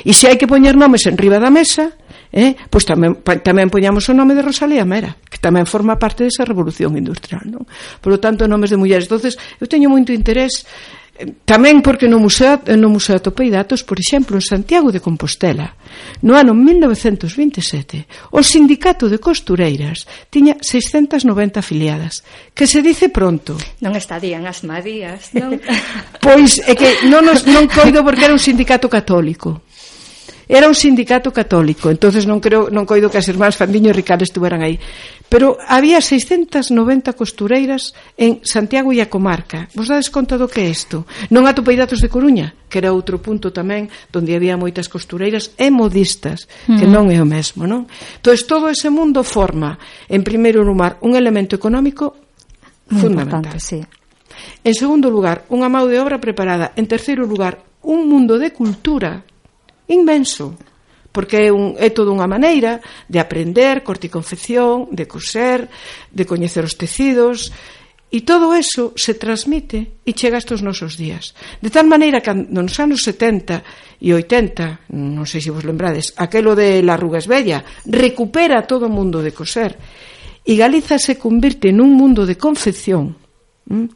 E se hai que poñer nomes en riba da mesa, eh? pois tamén, pa, tamén poñamos o nome de Rosalía Mera, que tamén forma parte desa revolución industrial, non? Por lo tanto, nomes de mulleres. Entonces, eu teño moito interés eh, tamén porque no museo, no museo atopei datos, por exemplo, en Santiago de Compostela, no ano 1927, o sindicato de costureiras tiña 690 afiliadas, que se dice pronto. Non estarían as Marías, non? pois é que non, os, non coido porque era un sindicato católico. Era un sindicato católico, entonces non creo non coido que as irmás Fandiño e Ricardo estuveran aí. Pero había 690 costureiras en Santiago e a comarca. Vos dades conta do que é isto? Non atopei datos de Coruña, que era outro punto tamén onde había moitas costureiras e modistas, que mm. non é o mesmo, non? Entón, todo ese mundo forma, en primeiro lugar, un elemento económico Muy fundamental. Sí. En segundo lugar, unha mão de obra preparada. En terceiro lugar, un mundo de cultura inmenso porque é, un, é toda unha maneira de aprender corticonfección, de coser, de coñecer os tecidos, e todo eso se transmite e chega estos nosos días. De tal maneira que nos anos 70 e 80, non sei se vos lembrades, aquelo de la rugas bella, recupera todo o mundo de coser, e Galiza se convirte nun mundo de confección, mm?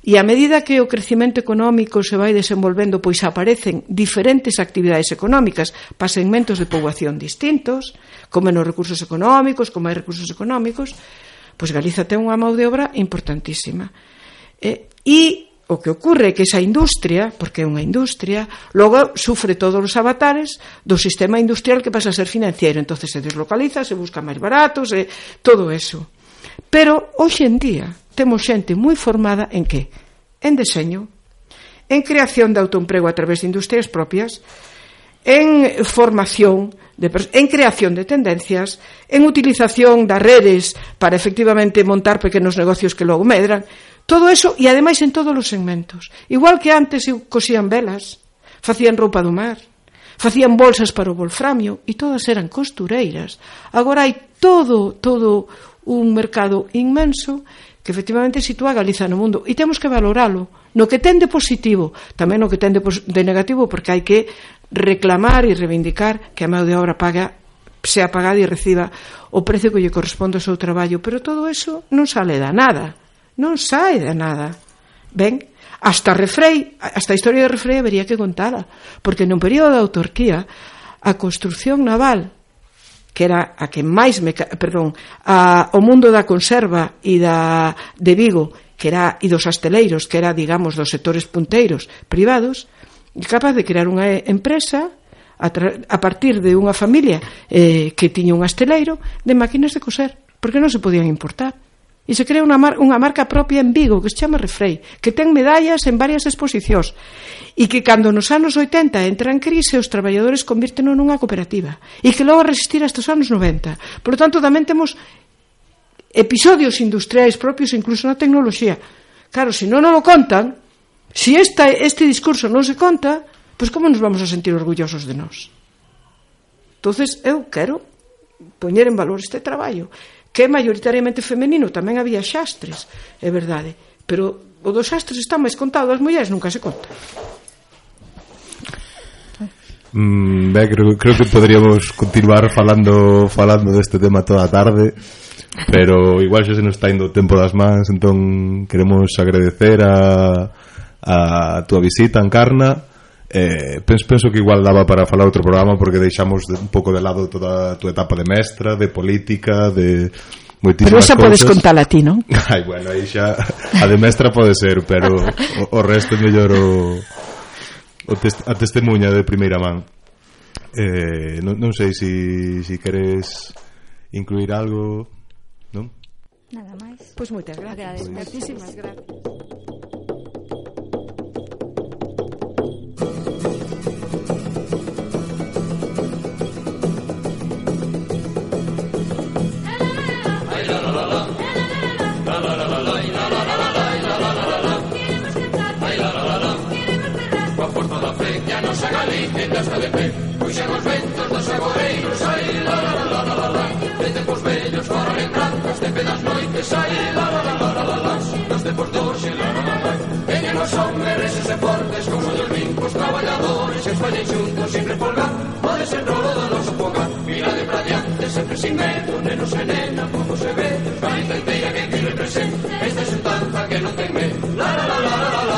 E a medida que o crecimento económico se vai desenvolvendo, pois aparecen diferentes actividades económicas para segmentos de poboación distintos, con menos recursos económicos, con máis recursos económicos, pois Galiza ten unha mão de obra importantísima. E, e o que ocurre é que esa industria, porque é unha industria, logo sufre todos os avatares do sistema industrial que pasa a ser financiero, entonces se deslocaliza, se busca máis baratos, e todo eso. Pero hoxe en día, temos xente moi formada en que? En deseño, en creación de autoemprego a través de industrias propias, en formación, de, en creación de tendencias, en utilización das redes para efectivamente montar pequenos negocios que logo medran, todo eso e ademais en todos os segmentos. Igual que antes cosían velas, facían roupa do mar, facían bolsas para o volframio e todas eran costureiras. Agora hai todo, todo un mercado inmenso que efectivamente sitúa a Galiza no mundo. E temos que valoralo. No que ten de positivo, tamén no que ten de, de negativo porque hai que reclamar e reivindicar que a mão de obra paga sea pagada e reciba o precio que lle corresponde ao seu traballo, pero todo eso non sale da nada, non sai da nada. Ben, hasta Refrei, hasta a historia de Refrei habería que contala, porque nun período da autarquía a construción naval que era a que máis me, perdón, a, o mundo da conserva e da de Vigo, que era e dos asteleiros, que era, digamos, dos sectores punteiros privados, capaz de crear unha empresa a, a partir de unha familia eh, que tiña un asteleiro de máquinas de coser, porque non se podían importar e se crea unha, mar unha marca propia en Vigo que se chama Refrei, que ten medallas en varias exposicións e que cando nos anos 80 entra en crise os traballadores convirten nunha cooperativa e que logo resistir hasta os anos 90. Por lo tanto, tamén temos episodios industriais propios incluso na tecnoloxía. Claro, se non nos lo contan, se esta, este discurso non se conta, pois pues como nos vamos a sentir orgullosos de nós? Entonces, eu quero poñer en valor este traballo que é maioritariamente femenino, tamén había xastres, é verdade, pero o dos xastres está máis contado, as mulleres nunca se conta. Mm, ben, creo, creo que poderíamos continuar falando falando deste tema toda a tarde pero igual xa se nos está indo o tempo das mans entón queremos agradecer a, a túa visita, Encarna Eh, penso, penso que igual daba para falar outro programa porque deixamos de, un pouco de lado toda a tua etapa de mestra, de política, de moitísimas Pero esa cousas. podes contala ti, non? Ai, bueno, aí xa a de mestra pode ser, pero o, o resto mellor o, o test, a testemunha de primeira man. Eh, non, non sei se si, si queres incluir algo, non? Nada máis. Pois pues moitas gracias. Agradezco. Gracias. de pé Puxen os ventos dos agoreiros la, la, la, la, la, la vellos fora lembranzas De pedas noites Ai, la, la, la, la, la, la la, la, la, la Veñen os hombres e fortes Como dos limpos traballadores Que fallen xuntos sin repolgar Pode ser rolo do noso Mira de pra diante, sempre sin medo como se ve Gaita inteira que ti representa Esta xuntanza que non ten La, la, la, la, la, la